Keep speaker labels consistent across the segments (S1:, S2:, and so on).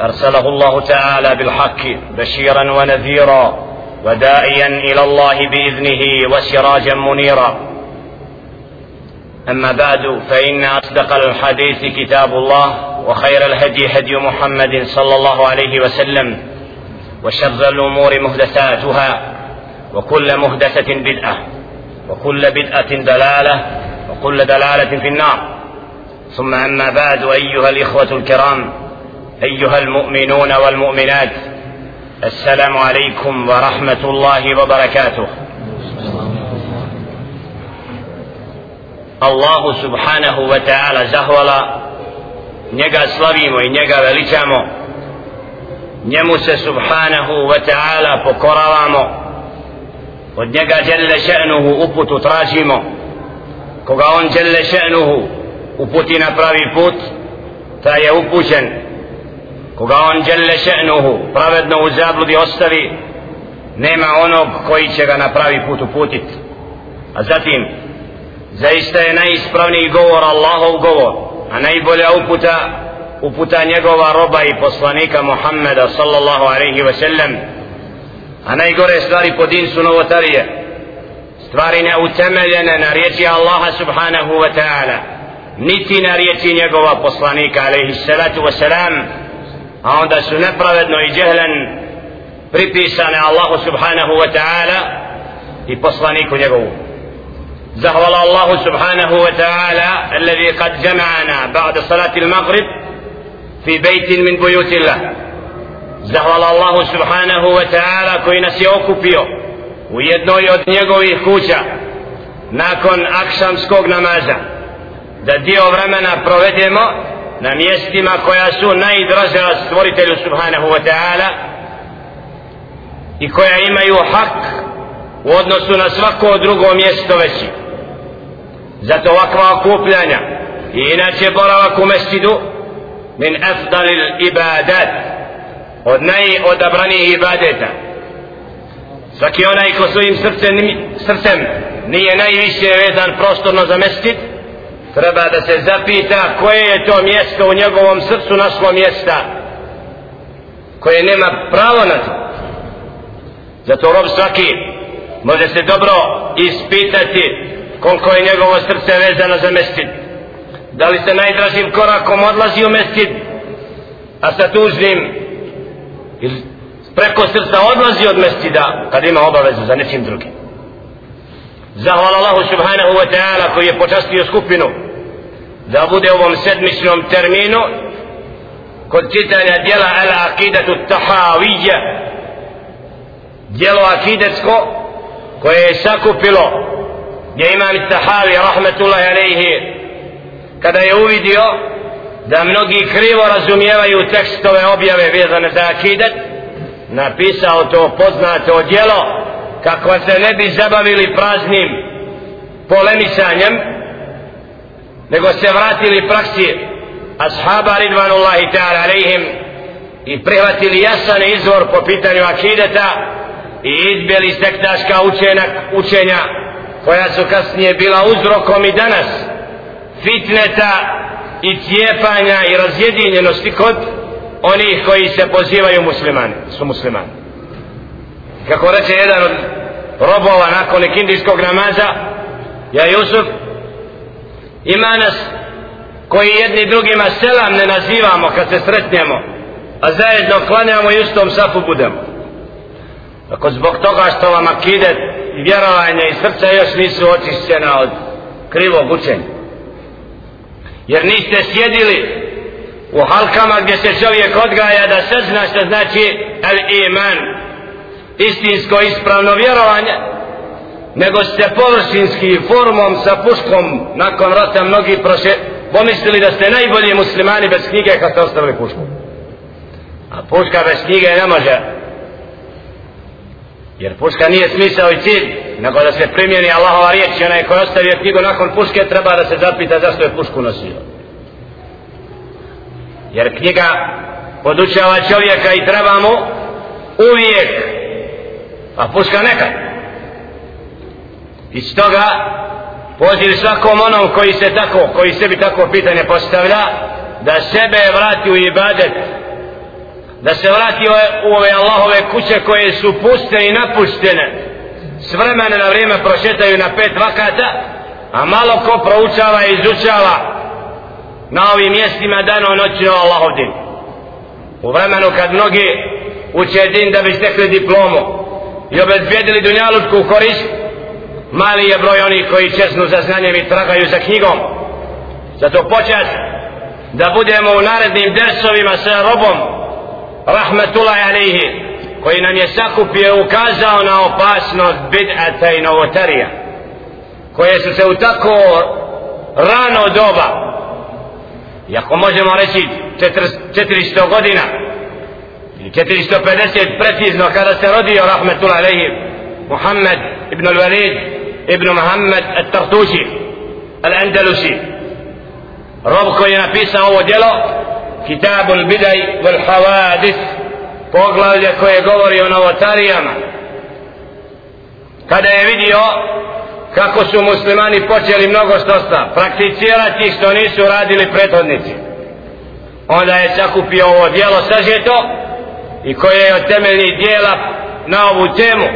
S1: أرسله الله تعالى بالحق بشيرا ونذيرا وداعيا إلى الله بإذنه وسراجا منيرا. أما بعد فإن أصدق الحديث كتاب الله وخير الهدي هدي محمد صلى الله عليه وسلم وشر الأمور محدثاتها وكل محدثة بدعة وكل بدعة دلالة وكل دلالة في النار. ثم أما بعد أيها الإخوة الكرام أيها المؤمنون والمؤمنات السلام عليكم ورحمة الله وبركاته Allahu subhanahu wa ta'ala zahvala njega slavimo i njega veličamo njemu se subhanahu wa ta'ala pokoravamo od njega djelle še'nuhu uputu tražimo koga on djelle še'nuhu uputi na pravi put ta je upućen koga on djelle še'nuhu pravedno u zabludi ostavi nema onog koji će ga na pravi put uputit. A zatim zaista je najispravniji govor Allahov govor a najbolja uputa uputa njegova roba i poslanika Muhammeda sallallahu alaihi wa sallam. A najgore stvari po din su novotarije. Stvari neutemeljene na riječi Allaha subhanahu wa ta'ala niti na riječi njegova poslanika alaihi salatu wa salam a onda su nepravedno i džehlen pripisane Allahu subhanahu wa ta'ala i poslaniku njegovu زهول الله سبحانه وتعالى الذي قد جمعنا بعد صلاة المغرب في بيت من بيوت الله زهول الله سبحانه وتعالى كوي nas je okupio u jednoj od njegovih kuća nakon akšamskog namaza da dio vremena provedemo na mjestima koja su najdraža stvoritelju subhanahu wa ta'ala i koja imaju hak u odnosu na svako drugo mjesto veći zato ovakva okupljanja i inače boravak u mestidu min afdalil ibadat od najodabranijih ibadeta. Svaki onaj ko svojim srcem, srcem nije najviše vezan prostorno za mestit treba da se zapita koje je to mjesto u njegovom srcu našlo mjesta koje nema pravo na to. Zato rob svaki može se dobro ispitati koliko je njegovo srce vezano za mestid da li se najdražim korakom odlazi u mestid a sa tužnim preko srca odlazi od mestida kad ima obavezu za nečim drugim zahvala Allahu subhanahu wa ta'ala koji je počastio skupinu da bude u ovom sedmičnom terminu kod čitanja dijela al akidatu tahavija dijelo akidetsko koje je sakupilo gdje imam Tahavi rahmetullahi alaihi kada je uvidio da mnogi krivo razumijevaju tekstove objave vezane za akidet napisao to poznato djelo kako se ne bi zabavili praznim polemisanjem nego se vratili praksi ashaba ridvanullahi ta'ala alaihim i prihvatili jasan izvor po pitanju akideta i izbjeli sektaška učenja, učenja koja su kasnije bila uzrokom i danas fitneta i cijepanja i razjedinjenosti kod onih koji se pozivaju muslimani, su muslimani. Kako reče jedan od robova nakon ikindijskog namaza, ja Jusuf, ima nas koji jedni drugima selam ne nazivamo kad se sretnemo, a zajedno klanjamo i ustom safu budemo. Ako zbog toga što vam akidet i vjerovanje i srca još nisu očišćena od krivog učenja. Jer niste sjedili u halkama gdje se čovjek odgaja da se zna što znači el iman, istinsko ispravno vjerovanje, nego ste površinski formom sa puškom nakon rata mnogi proše, pomislili da ste najbolji muslimani bez knjige kad ste ostavili pušku. A puška bez knjige ne može jer puška nije smisao i cilj nego da se primjeni Allahova riječ i onaj koji ostavio knjigu nakon puške treba da se zapita zašto je pušku nosio jer knjiga podučava čovjeka i treba mu uvijek a puška nekad. Iz toga poziv svakom onom koji se tako koji sebi tako pitanje postavlja da sebe vrati u ibadet. Da se vrati u ove Allahove kuće koje su puste i napuštene. S vremena na vrijeme prošetaju na pet vakata a malo ko proučava i izučava na ovim mjestima dano noćno Allahov din. U vremenu kad mnogi uče din da bi stekli diplomu i obezbijedili dunjalučku korist mali je broj onih koji česnu za znanjem i tragaju za knjigom. Zato počas da budemo u narednim dersovima sa robom rahmetullahi alihi koji nam je sakupio ukazao na opasnost bid'ata i novotarija koje su se u tako rano doba iako možemo reći 400 godina ili 450 precizno kada se rodio rahmetul alejhi Muhammed ibn al-Walid ibn Muhammed al-Tartuši al-Andalusi. Rob koji je napisao ovo djelo Kitabul Bidaj wal Havadis poglavlje koje govori o novotarijama. Kada je vidio kako su muslimani počeli mnogo štosta prakticirati što nisu radili prethodnici onda je sakupio ovo djelo sažeto i koje je od temeljnih dijela na ovu temu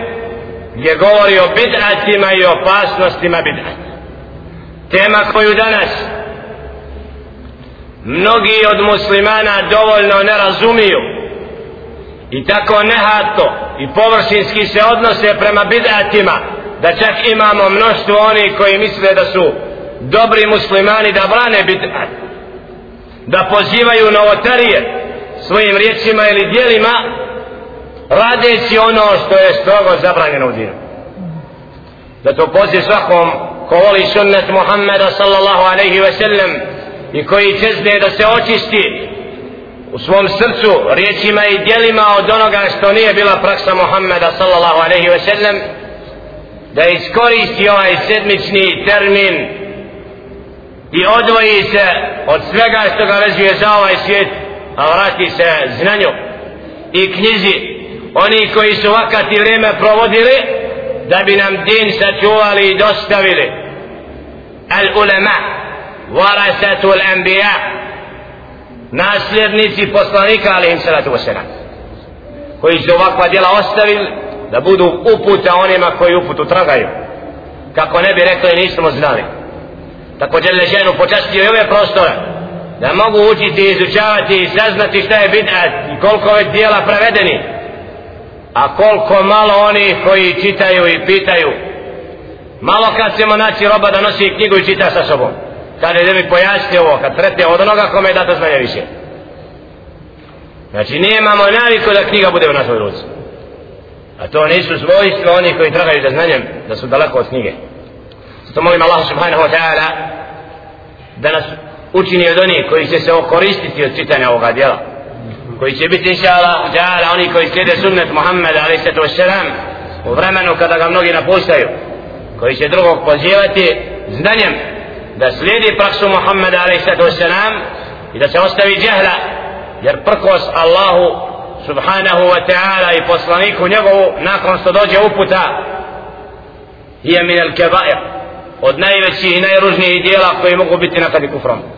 S1: gdje govori o bid'atima i opasnostima bid'ata. Tema koju danas mnogi od muslimana dovoljno ne razumiju i tako nehato i površinski se odnose prema bid'atima da čak imamo mnoštvo onih koji misle da su dobri muslimani da brane bid'at da pozivaju novotarije svojim riječima ili dijelima radeći ono što je strogo zabranjeno u dinu. Zato poziv svakom ko voli sunnet Muhammeda sallallahu alaihi ve sellem i koji čezne da se očisti u svom srcu riječima i dijelima od onoga što nije bila praksa Muhammeda sallallahu alaihi ve sellem da iskoristi ovaj sedmični termin i odvoji se od svega što ga vezuje za ovaj svijet a vrati se znanju i knjizi. Oni koji su vakat i vrijeme provodili da bi nam din sačuvali i dostavili. Al ulema varasatu al anbiya nasljednici poslanika alaihim salatu wasalam koji su ovakva djela ostavili da budu uputa onima koji uputu tragaju. Kako ne bi rekli nismo znali. Tako je ženu počastio i ove prostore da mogu učiti, izučavati i saznati šta je bid'at i koliko je dijela prevedeni a koliko malo oni koji čitaju i pitaju. Malo kad ćemo naći roba da nosi knjigu i čita sa sobom. Kada je mi pojasni ovo kad sretne od onoga kome je dato znanje više. Znači nemamo naviku da knjiga bude u našoj ruci. A to nisu svojstva oni koji tragaju za znanjem, da su daleko od knjige. Zato molim Allah subhanahu wa ta'ala da nas učini od onih koji će se okoristiti od čitanja ovoga djela. Koji će biti inša Allah oni koji slijede sunnet Muhammed a.s. u vremenu kada ga mnogi napuštaju. Koji će drugog pozivati znanjem da slijedi praksu Muhammed a.s. i da se ostavi džehla jer prkos Allahu subhanahu wa ta'ala i poslaniku njegovu nakon što dođe uputa je min al kebair od najvećih i najružnijih dijela koji mogu biti nakad i kufrom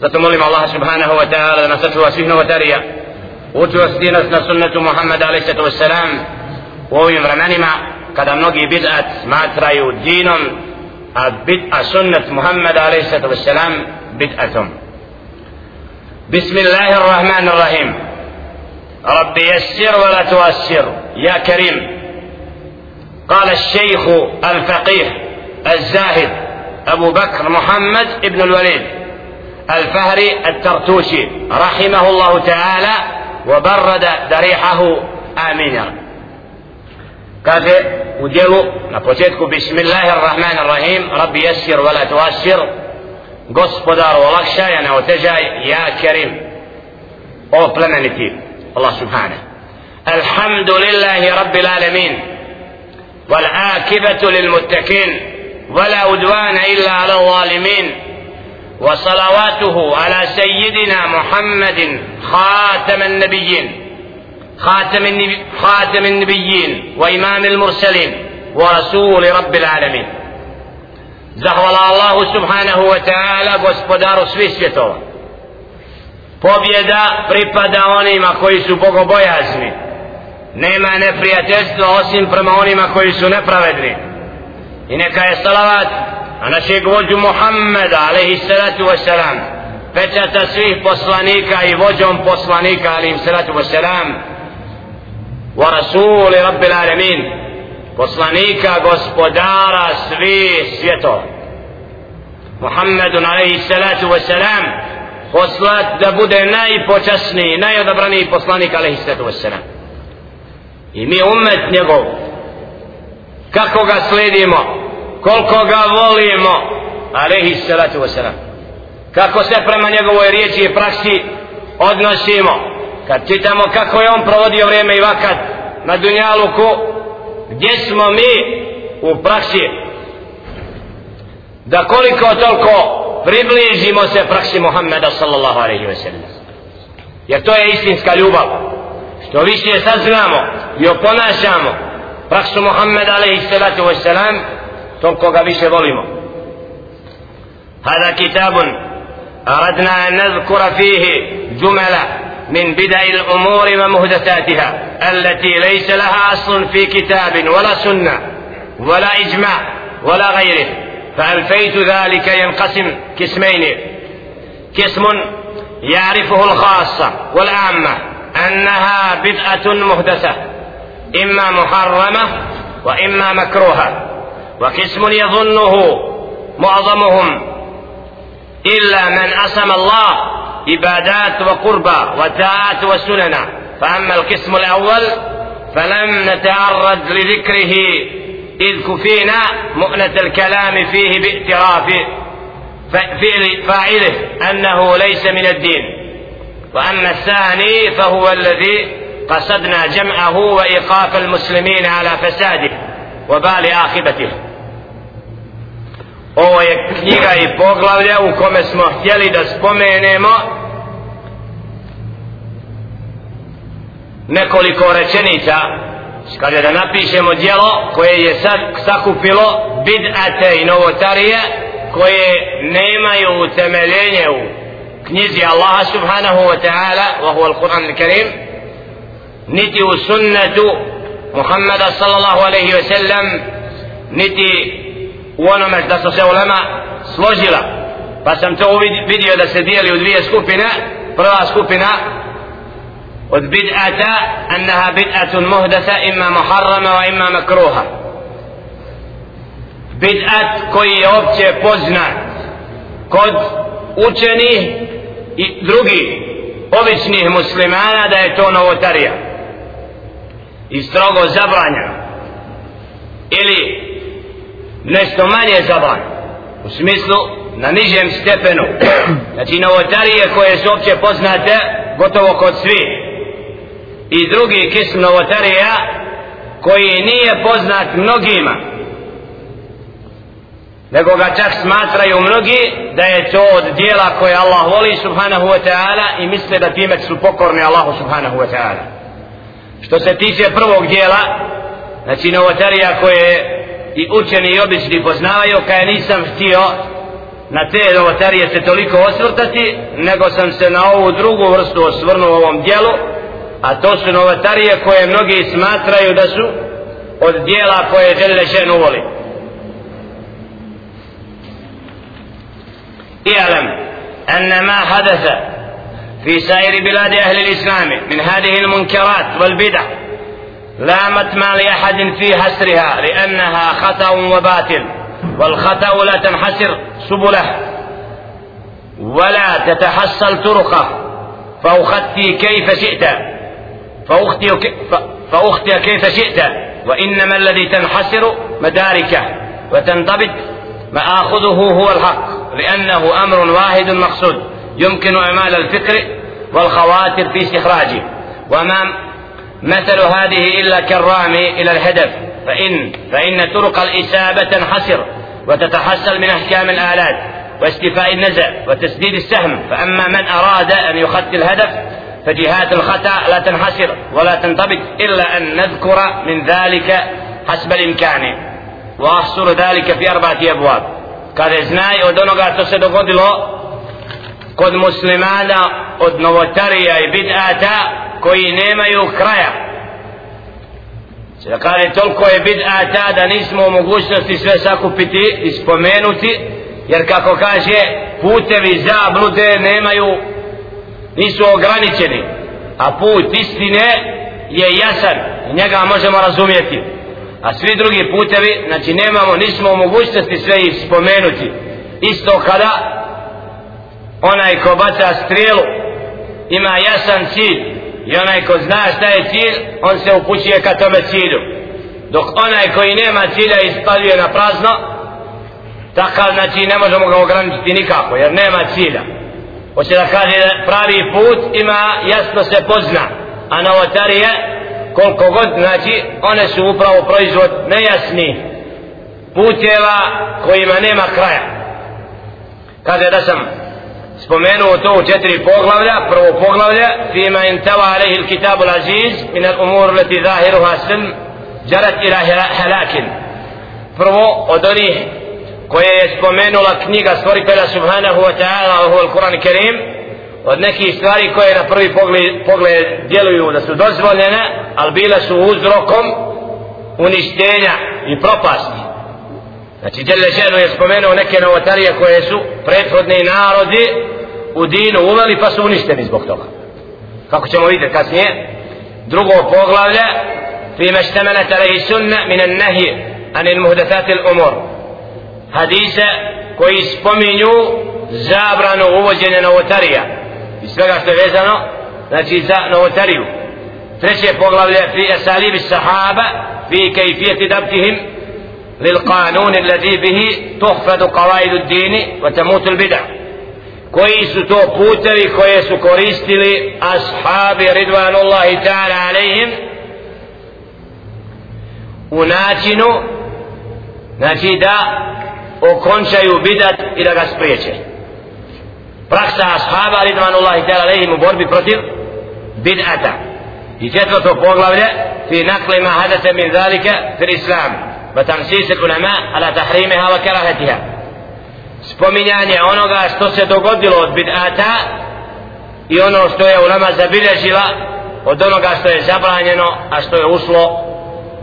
S1: zato molim Allah subhanahu wa ta'ala da nas sačuva svih novotarija učvrsti nas na sunnetu Muhammada alaih sallatu wassalam u ovim vremenima kada mnogi bid'at smatraju dinom a, bid, a sunnet Muhammada alaih sallatu wassalam bid'atom Bismillahirrahmanirrahim رب يسر ولا تؤسر يا كريم قال الشيخ الفقيه الزاهد أبو بكر محمد ابن الوليد الفهري الترتوشي رحمه الله تعالى وبرد دريحه. آمينا كافة وديلو نبوتيتكو بسم الله الرحمن الرحيم رب يسر ولا تؤسر قصبدار ولقشا يعني وتجاي يا كريم أو بلنانتي الله سبحانه الحمد لله رب العالمين والعاكبة للمتكين ولا عدوان إلا على الظالمين وصلواته على سيدنا محمد خاتم النبيين خاتم النبي خاتم النبيين وإمام المرسلين ورسول رب العالمين زهول الله سبحانه وتعالى gospodaru svih svjetova pobjeda pripada onima koji su bogobojazni nema neprijateljstva osim prema onima koji su nepravedni i neka je salavat a našeg vođu Muhammeda alaihi salatu wasalam pečata svih poslanika i vođom poslanika alaihi salatu wasalam wa rasuli rabbil alamin poslanika gospodara svih svjetova. Muhammedun alaihi salatu wasalam poslat da bude najpočasniji najodabraniji poslanik alaihi salatu wasalam i mi umet njegov. Kako ga sledimo koliko ga volimo. Alaihi salatu wasalam. Kako se prema njegovoj riječi i praksi odnosimo. Kad čitamo kako je on provodio vrijeme i vakat na Dunjaluku gdje smo mi u praksi? Da koliko toliko približimo se praksi Muhammeda sallallahu alaihi wa sallam jer to je istinska ljubav. Što više saznamo i oponašamo praksu Muhammeda alaihi salatu wa sallam toliko ga više volimo هذا كتاب أردنا أن نذكر فيه جملة من بدع الأمور ومهدثاتها التي ليس لها أصل في كتاب ولا سنة ولا إجماع ولا غيره. فألفيت ذلك ينقسم قسمين قسم يعرفه الخاصة والعامة أنها بدعة مهدسة إما محرمة وإما مكروهة. وقسم يظنه معظمهم إلا من أسم الله عبادات وقربى وتاءات وسنن. فأما القسم الأول فلم نتعرض لذكره إذ كفينا مؤنة الكلام فيه باعتراف فاعله أنه ليس من الدين. وأما الثاني فهو الذي قصدنا جمعه وإيقاف المسلمين على فساده وبال آخبته Ovo je knjiga i poglavlja u kome smo htjeli da spomenemo nekoliko rečenica. Kaže da napišemo dijelo koje je sad sakupilo bid'ate i novotarije koje nemaju utemeljenje u knjizi Allaha subhanahu wa ta'ala wa huwa al-Quran al-Karim niti u sunnetu Muhammada sallallahu alaihi wa sallam niti u onome da su se ulema složila. Pa sam to vidio da se dijeli u dvije skupine. Prva skupina od bid'ata annaha bid'atun muhdasa ima muharrama wa ima makruha. Bid'at koji je opće poznat kod učenih i drugih običnih muslimana da je to novotarija i strogo zabranjeno. Ili nešto manje zabranjeno u smislu na nižem stepenu. Znači novotarije koje su opće poznate gotovo kod svih. I drugi kism novotarija koji nije poznat mnogima. Nego ga čak smatraju mnogi da je to od dijela koje Allah voli subhanahu wa ta'ala i misle da time su pokorni Allahu subhanahu wa ta'ala. Što se tiče prvog dijela znači novotarija koje i učeni i obični poznavaju kaj nisam htio na te novotarije se toliko osvrtati nego sam se na ovu drugu vrstu osvrnuo u ovom dijelu a to su novatarije koje mnogi smatraju da su od dijela koje žele ženu voli اعلم أن ما حدث في سائر بلاد أهل الإسلام من هذه المنكرات والبدع لا متمع لأحد في حسرها لأنها خطأ وباطل. والخطأ لا تنحسر سبله ولا تتحصل طرقه. فأختي كيف شئت؟ فأختي, فأختي كيف شئت؟ وإنما الذي تنحسر مداركه وتنضبط مآخذه هو الحق لأنه أمر واحد مقصود يمكن إعمال الفكر والخواطر في استخراجه. وما مثل هذه إلا كالرامي إلى الهدف. فإن فإن طرق الإسابة تنحسر وتتحصل من أحكام الآلات واستيفاء النزع وتسديد السهم. فأما من أراد أن يخطي الهدف فجهات الخطأ لا تنحسر ولا تنضبط إلا أن نذكر من ذلك حسب الإمكان. وأحصر ذلك في أربعة أبواب. kada znaj od onoga što se dogodilo kod muslimana od koji nemaju kraja. Sada kaže toliko je bid'ata da nismo u mogućnosti sve sakupiti i spomenuti jer kako kaže putevi zablude nemaju nisu ograničeni a put istine je jasan i njega možemo razumjeti. A svi drugi putevi znači nemamo nismo u mogućnosti sve ih spomenuti. Isto kada onaj ko baca strijelu ima jasan cilj i onaj ko zna šta je cilj on se upućuje ka tome cilju. Dok onaj koji nema cilja ispaljuje na prazno takav znači ne možemo ga ograničiti nikako jer nema cilja. Hoće da kaže pravi put ima jasno se pozna a novotarije koliko god znači one su upravo proizvod nejasnih puteva kojima nema kraja. Kaže da sam spomenuo to u četiri poglavlja. Prvo poglavlje fima intava alaihi il kitabu l'aziz min al umur leti zahiruha sim jarat ila halakin prvo od onih koje je spomenula knjiga stvoritelja subhanahu wa ta'ala ovo je Kur'an Kerim od nekih stvari koje na prvi pogled, pogled djeluju da su dozvoljene ali bile su uzrokom uništenja i propasti. Znači Đelešenu je spomenuo neke novotarije koje su prethodni narodi u dinu uveli pa su uništeni zbog toga kako ćemo vidjeti kasnije drugo poglavlje فيما اشتملت عليه السنة من النهي عن المهدثات الأمور hadise koji spominju zabranu uvođenja novotarija i svega što je vezano znači za novotariju treće poglavlje fi esalibi sahaba fi kejfijeti dabtihim للقانون الذي به تحفظ قواعد الدين وتموت البدع koji su to putevi koje su koristili ashabi ridvanullahi ta'ala alaihim? U načinu znači da okončaju bidat i da ga spriječe. Praksa ashaba ridvanullahi ta'ala alaihim u borbi protiv bidata. I četvrto poglavlje fi nakli ma hadete min zalika fil islam. Va tamsis ulama ala tahrimeha wa karahatiha spominjanje onoga što se dogodilo od bidata i ono što je ulama zabilježila od onoga što je zabranjeno a što je ušlo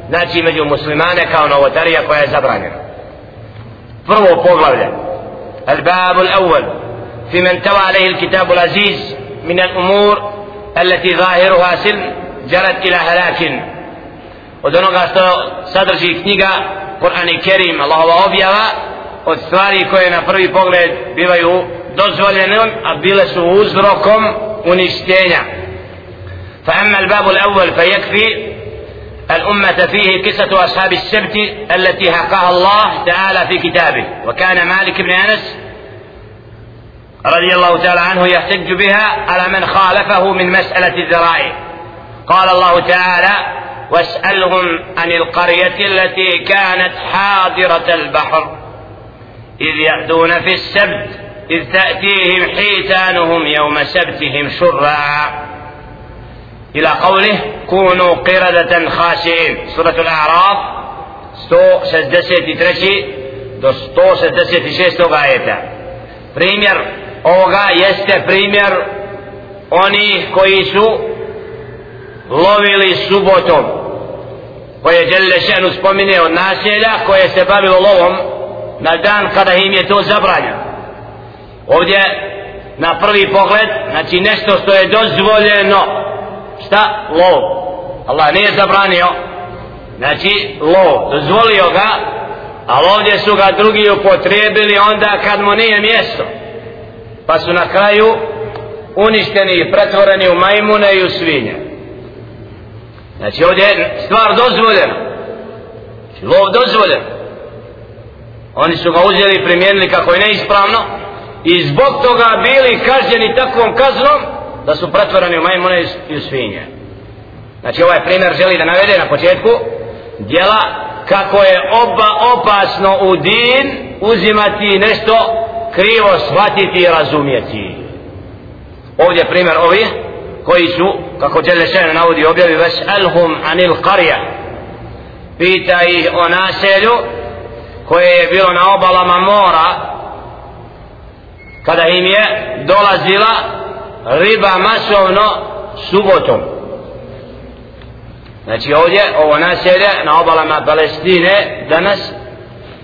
S1: znači među muslimane kao novotarija koja je zabranjena prvo poglavlje الباب الأول في من توى عليه الكتاب العزيز من الأمور التي ظاهرها سلم جرت إلى هلاك ودنوغا sadrži knjiga Kur'an i Kerim Allahova objava od stvari koje na prvi pogled bivaju dozvoljene a bile su uzrokom uništenja. فأما الباب الأول فيكفي الأمة فيه قصة أصحاب السبت التي حقها الله تعالى في كتابه وكان مالك بن أنس رضي الله تعالى عنه يحتج بها على من خالفه من مسألة الذرائع قال الله تعالى واسألهم عن القرية التي كانت حاضرة البحر إذ يأتون في السبت إذ تأتيهم حيتانهم يوم سبتهم شرعا إلى قوله كونوا قردة خاشعين سورة الأعراف سو سدسيتي ترشي دو سو سدسيتي شيستو غايتا. بريمير أوغا يست بريمير أوني كويسو lovili subotom koje je Đelile Šenu spominio naselja koje se bavilo na dan kada im je to zabranjeno ovdje na prvi pogled znači nešto što je dozvoljeno šta? Lov. Allah nije zabranio. Znači, lov. Dozvolio ga, ali ovdje su ga drugi upotrijebili onda kad mu nije mjesto. Pa su na kraju uništeni i pretvoreni u majmune i u svinje. Znači, ovdje je stvar dozvoljena. Znači, lov dozvoljen. Oni su ga uzeli i primijenili kako je neispravno i zbog toga bili kažnjeni takvom kaznom da su pretvoreni u majmune i u svinje. Znači ovaj primjer želi da navede na početku djela kako je oba opasno u din uzimati nešto krivo shvatiti i razumjeti. Ovdje primjer ovi koji su kako Đele Šene navodi objavi ves alhum anil qarja pita ih o naselju koje je bilo na obalama mora kada im je dolazila riba masovno subotom znači ovdje ovo naselje na obalama Palestine danas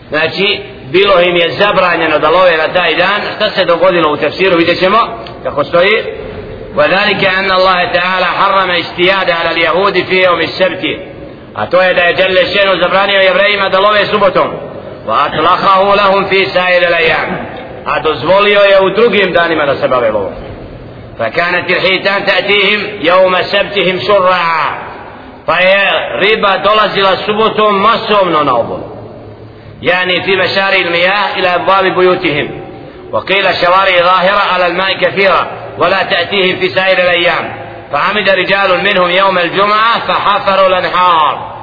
S1: znači bilo im je zabranjeno da love na taj dan šta se dogodilo u tefsiru vidjet ćemo kako stoji وذلك أن الله تعالى حرم استياد على اليهود في يوم السبت أتوه دا جل الشين زبراني ويبرهيم دلوه سبتهم وَأَطْلَقَهُ لَهُمْ فِي سَائِلِ الْأَيَامِ. A dozvolio je u drugim danima da se فَكَانَتِ الْحِيتَانِ تَأْتِيهِمْ يَوْمَ سَبْتِهِمْ شُرَّعَا. Pa je riba dolazila subotom masovno na obol. يعني في مشاري المياه إلى أبواب بيوتهم. وقيل شوارع ظاهرة على الماء كثيرة ولا تأتيهم في سائر الأيام. فعمد رجال منهم يوم الجمعة فحفروا الأنهار.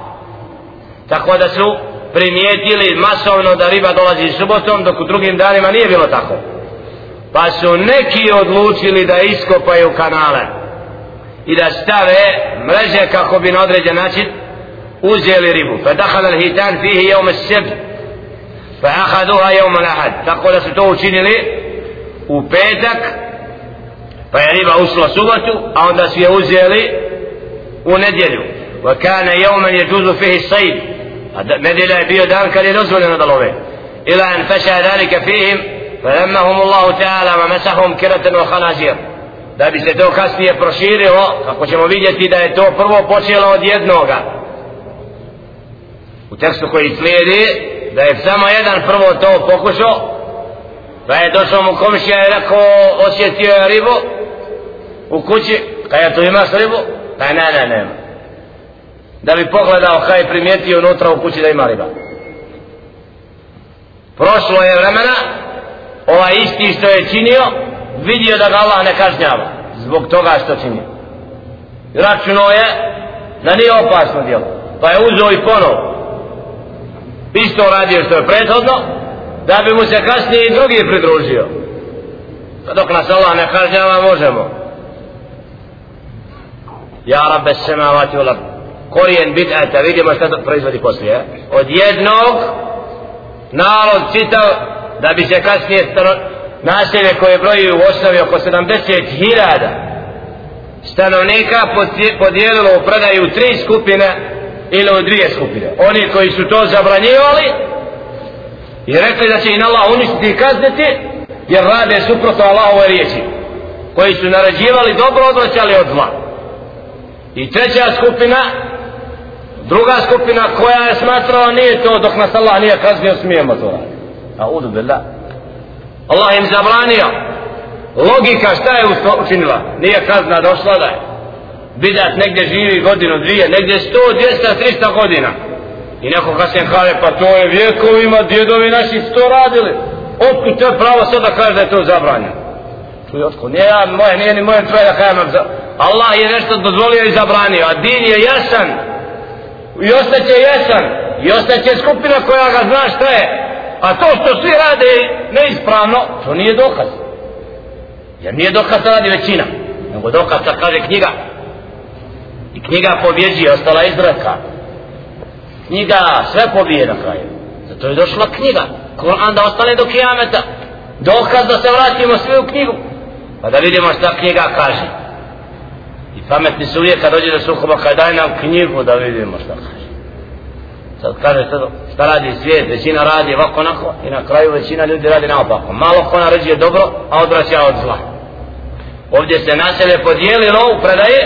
S1: تقوى دسلو primijetili masovno da riba dolazi subotom dok u drugim danima nije bilo tako. Pa su neki odlučili da iskopaju kanale i da stave mreže kako bi na određen način uzeli ribu. Pa dahal al hitan fihi jeum seb pa ahaduha jeum al ahad tako da su to učinili u petak pa je riba ušla subotu a onda su je uzeli u nedjelju. Wa kana يجوز فيه fihi نديلا بيو دان كان ينزل ندلوه الى ان فشى ذلك Allahu فلمهم الله تعالى ومسهم wa khanazir da bi se to kasnije proširilo, kako ćemo vidjeti da je to prvo počelo od jednoga. U tekstu koji slijedi, da je samo jedan prvo to pokušao, pa je došao mu komšija i rekao, osjetio je ribu u kući, kada tu imaš ribu, pa ne, ne, nema da bi pogledao kaj je primijetio unutra u kući da ima riba. Prošlo je vremena ovaj isti što je činio vidio da ga Allah ne kažnjava. Zbog toga što čini. Računo je da nije opasno djelo. Pa je uzeo i ponov isto radio što je prethodno da bi mu se kasnije i drugi pridružio. Pa dok nas Allah ne kažnjava možemo. Ja rabbe semavati u korijen bid'ata vidimo šta to proizvodi poslije od jednog narod čitav da bi se kasnije naselje koje broji u osnovi oko 70.000 stanovnika podijelilo u predaju tri skupine ili u dvije skupine. Oni koji su to zabranjivali i rekli da će in Allah uništiti i kazniti jer rade suprotno Allahove riječi koji su narađivali dobro odvraćali od zla. I treća skupina druga skupina koja je smatrala nije to dok nas Allah nije kaznio smijemo to raditi. A udu billah. Allah im zabranio. Logika šta je učinila? Nije kazna došla da je. Bidat negdje živi godinu dvije negdje sto, dvijesta, trista godina. I neko kasnije kaže pa to je vjekovima djedovi naši sto radili. Otkud te pravo sada kaže da je to zabranjeno? Čuj otkud? Nije ja moje nije ni moje tvoje da kajem Allah je nešto dozvolio i zabranio a din je jasan i ostaće jesan i ostaće skupina koja ga zna šta je. A to što svi rade neispravno to nije dokaz. Jer nije dokaz da radi većina nego dokaz da kaže knjiga. I knjiga pobjeđi ostala izraka knjiga sve pobije na kraju. Zato je došla knjiga. Kur'an da ostane do kijameta. Dokaz da se vratimo sve u knjigu. Pa da vidimo šta knjiga kaže i pametni su uvijek kad dođe do sukoba, kaj daj nam knjigu da vidimo šta kaže. Sad kaže šta, šta radi svijet većina radi ovako onako i na kraju većina ljudi radi naopako. Malo ko naređuje dobro a odvraća od zla. Ovdje se naselje podijelilo u predaje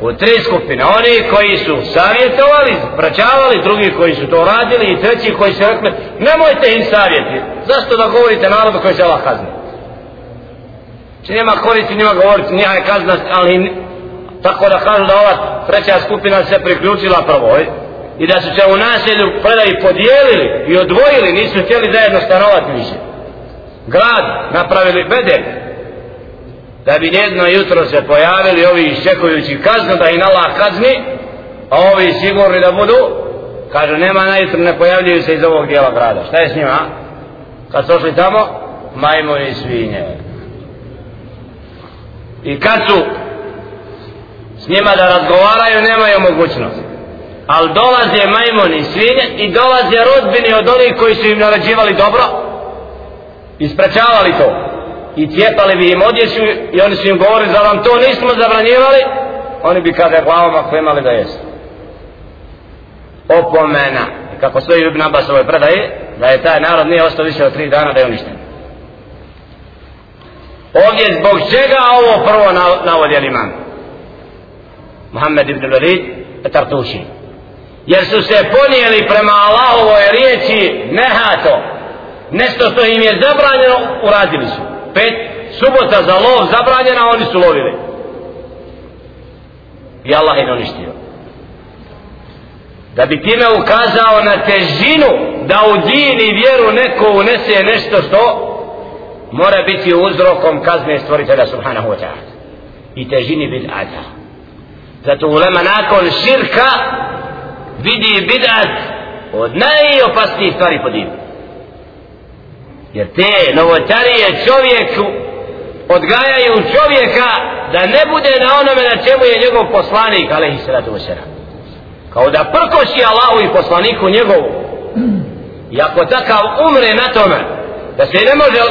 S1: u tri skupine. Oni koji su savjetovali, praćavali drugi koji su to radili i treći koji su rekli nemojte im savjeti. Zašto da govorite narodu koji se Allah kazni? Či nema koristi njima govoriti nije je kazna ali tako da kažu da ova treća skupina se priključila prvoj i da su se u naselju predaj podijelili i odvojili nisu htjeli zajedno stanovati više. Grad napravili bedek da bi jedno jutro se pojavili ovi iščekujući kaznu da ih Allah kazni a ovi sigurni da budu kažu nema na jutro ne pojavljuju se iz ovog dijela grada. Šta je s njima? Kad su ošli tamo majmo i svinje. I kad su s njima da razgovaraju nemaju mogućnost. Ali dolaze majmoni svinje i dolaze rodbini od onih koji su im narađivali dobro isprečavali to. I cijepali bi im odjeću i oni su im govorili da vam to nismo zabranjivali? Oni bi kada je glavama klimali da jesu. Opomena. Kako stoji Ibn Abbas ovoj predaje da je taj narod nije ostao više od tri dana da je uništen. Ovdje zbog čega ovo prvo navodio imam Muhammed ibn Walid Tartuši. Jer su se ponijeli prema Allahovoj riječi nehato. Nešto što im je zabranjeno uradili su. Pet subota za lov zabranjena oni su lovili. I Allah je uništio. Da bi time ukazao na težinu da u din i vjeru neko unese nešto što mora biti uzrokom kazne stvoritelja subhanahu wa ta'ala. I težini bid'ata zato ulema nakon širka vidi bid'at od najopasnijih stvari po dinu jer te novotarije čovjeku odgajaju čovjeka da ne bude na onome na čemu je njegov poslanik alaihi sallatu wasalam kao da prkoši Allahu i poslaniku njegovu. I ako takav umre na tome da se ne može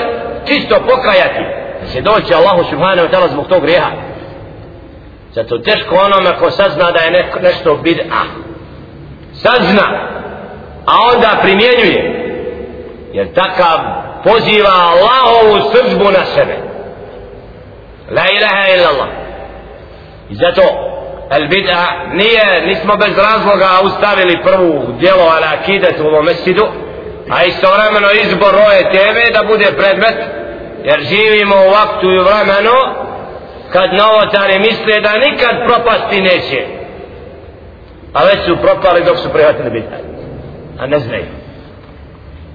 S1: čisto pokajati da se doći Allahu subhanahu wa ta'ala zbog tog grijeha zato teško onome ko sazna da je neko, nešto bid'a. Sazna a onda primjenjuje. Jer takav poziva Allahovu srđbu na sebe. La ilaha illa Allah i zato al bid'a nije nismo bez razloga ustavili prvu djelo ala akidetu u ovom mesidu a istovremeno izbor ove teme da bude predmet jer živimo u vaktu i vremenu kad novotare misle da nikad propasti neće. A već su propali dok su prihvatili bid'a a ne znaju.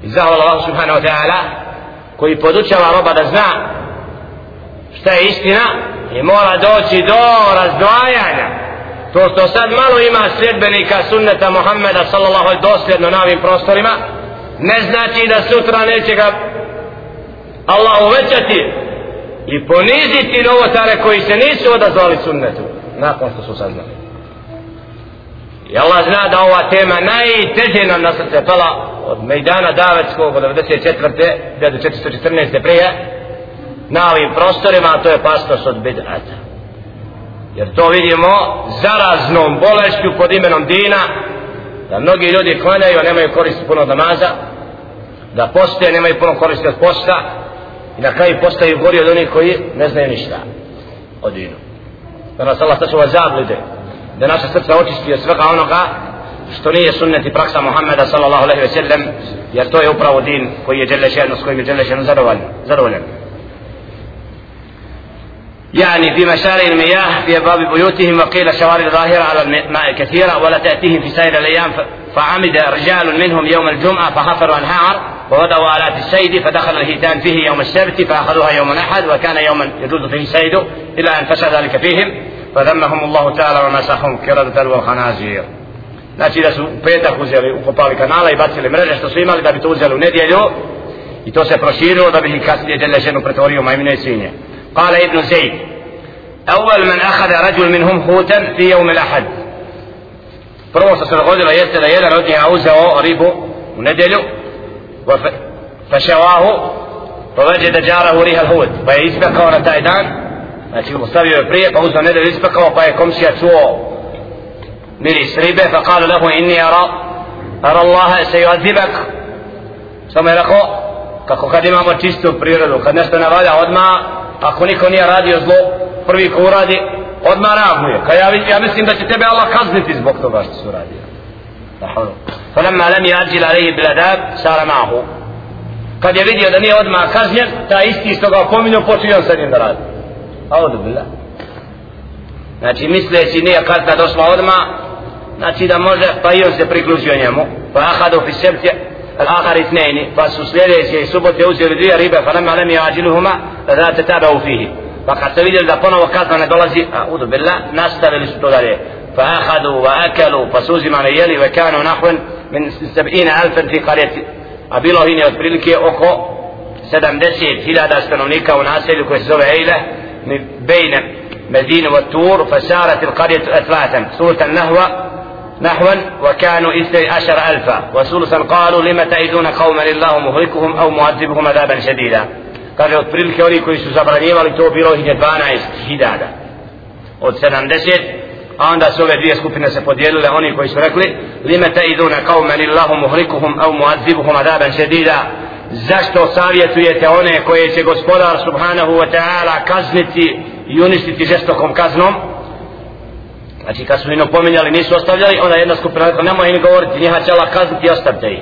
S1: I zahvala Allah subhanahu wa ta'ala koji podučava roba da zna šta je istina i mora doći do razdvajanja. To što sad malo ima sljedbenika sunneta Muhammeda sallallahu alaihi dosljedno na ovim prostorima ne znači da sutra neće ga Allah uvećati i poniziti novotare koji se nisu odazvali sunnetu nakon što su saznali i Allah zna da ova tema najteže nam na srce pala od Mejdana Davetskog od 94. 1414. prije na ovim prostorima a to je pastos od bid'ata jer to vidimo zaraznom bolešću pod imenom Dina da mnogi ljudi klanjaju a nemaju koristi puno namaza da poste nemaju puno koristi od posta i na kraju postaju gori od onih koji ne znaju ništa o dinu da nas Allah sačuva zablide da naše srce očisti od svega onoga što nije sunnet i praksa Muhammeda sallallahu alaihi ve sellem jer to je upravo din koji je djelešen s kojim je djelešen zadovoljan zadovoljan يعني في مشارع المياه في أبواب بيوتهم وقيل شوارع ظاهرة على الماء كثيرة ولا تأتيهم في سائر الأيام فعمد رجال منهم يوم الجمعة فحفروا النهار ووضعوا آلات السيد فدخل الهيتان فيه يوم السبت فأخذوها يوم الأحد وكان يوما يجوز فيه السيد إلى أن فشى ذلك فيهم فذمهم الله تعالى ومسحهم كردة والخنازير Znači da su petak uzeli, ukopali kanala i bacili mreže što su imali da bi to uzeli u nedjelju i to se proširilo da bi ih kasnije Đelešenu pretvorio majmine i svinje. قال ابن زيد أول من أخذ رجل منهم خوتا في يوم الأحد prvo što se dogodilo jeste da jedan od njih uzeo ribu u nedjelju فشواه فوجد جاره ريح الهود pa je ispekao na taj dan znači ostavio je prije pa uzeo nedjelju ispekao pa je komšija čuo miris ribe فقال له إني أرى أرى الله سيعذبك samo je rekao kako kad imamo čistu prirodu kad nešto ne valja odmah ako niko nije radio zlo prvi ko uradi odmah reaguje ka ja, ja mislim da će tebe Allah kazniti zbog toga što su uradio فلما لم يعجل عليه بالعذاب سار معه kad je vidio da nije odmah kažnjen ta isti što ga opominio počeo on sa njim da radi audu billah znači misleći nije kazna došla odmah znači da može pa i on se priključio njemu pa ahadu fi sebtje الآخر اثنين فسوسليلي سبوت يوزي ردوية ريبة فلما لم يعجلهما فذا تتابعوا فيه pa kad su vidjeli da ponovo kazna ne dolazi a udu فأخذوا وأكلوا فسوزي ما يلي وكانوا نحو من سبعين ألفا في قرية أبي الله هنا يقول لك أخو سدم دسير في لها داستنونيكا وناسل كوزو عيلة بين مدينة والتور فسارت القرية أثلاثا سورة النهوة نحوا وكانوا إثني عشر ألفا وسورة قالوا لما تأذون قوما لله مهلكهم أو معذبهم عذابا شديدا kaže otprilike oni koji su zabranjivali to bilo ih je 12 hiljada od 70 a onda su ove dvije skupine se podijelile oni koji su rekli limete iduna kao meni Allahu muhlikuhum au muadzibuhum adaban šedida zašto savjetujete one koje će gospodar subhanahu wa ta'ala kazniti i uništiti žestokom kaznom znači kad su ino pominjali nisu ostavljali onda jedna skupina rekla nemoj im govoriti njiha će Allah kazniti i ostavite ih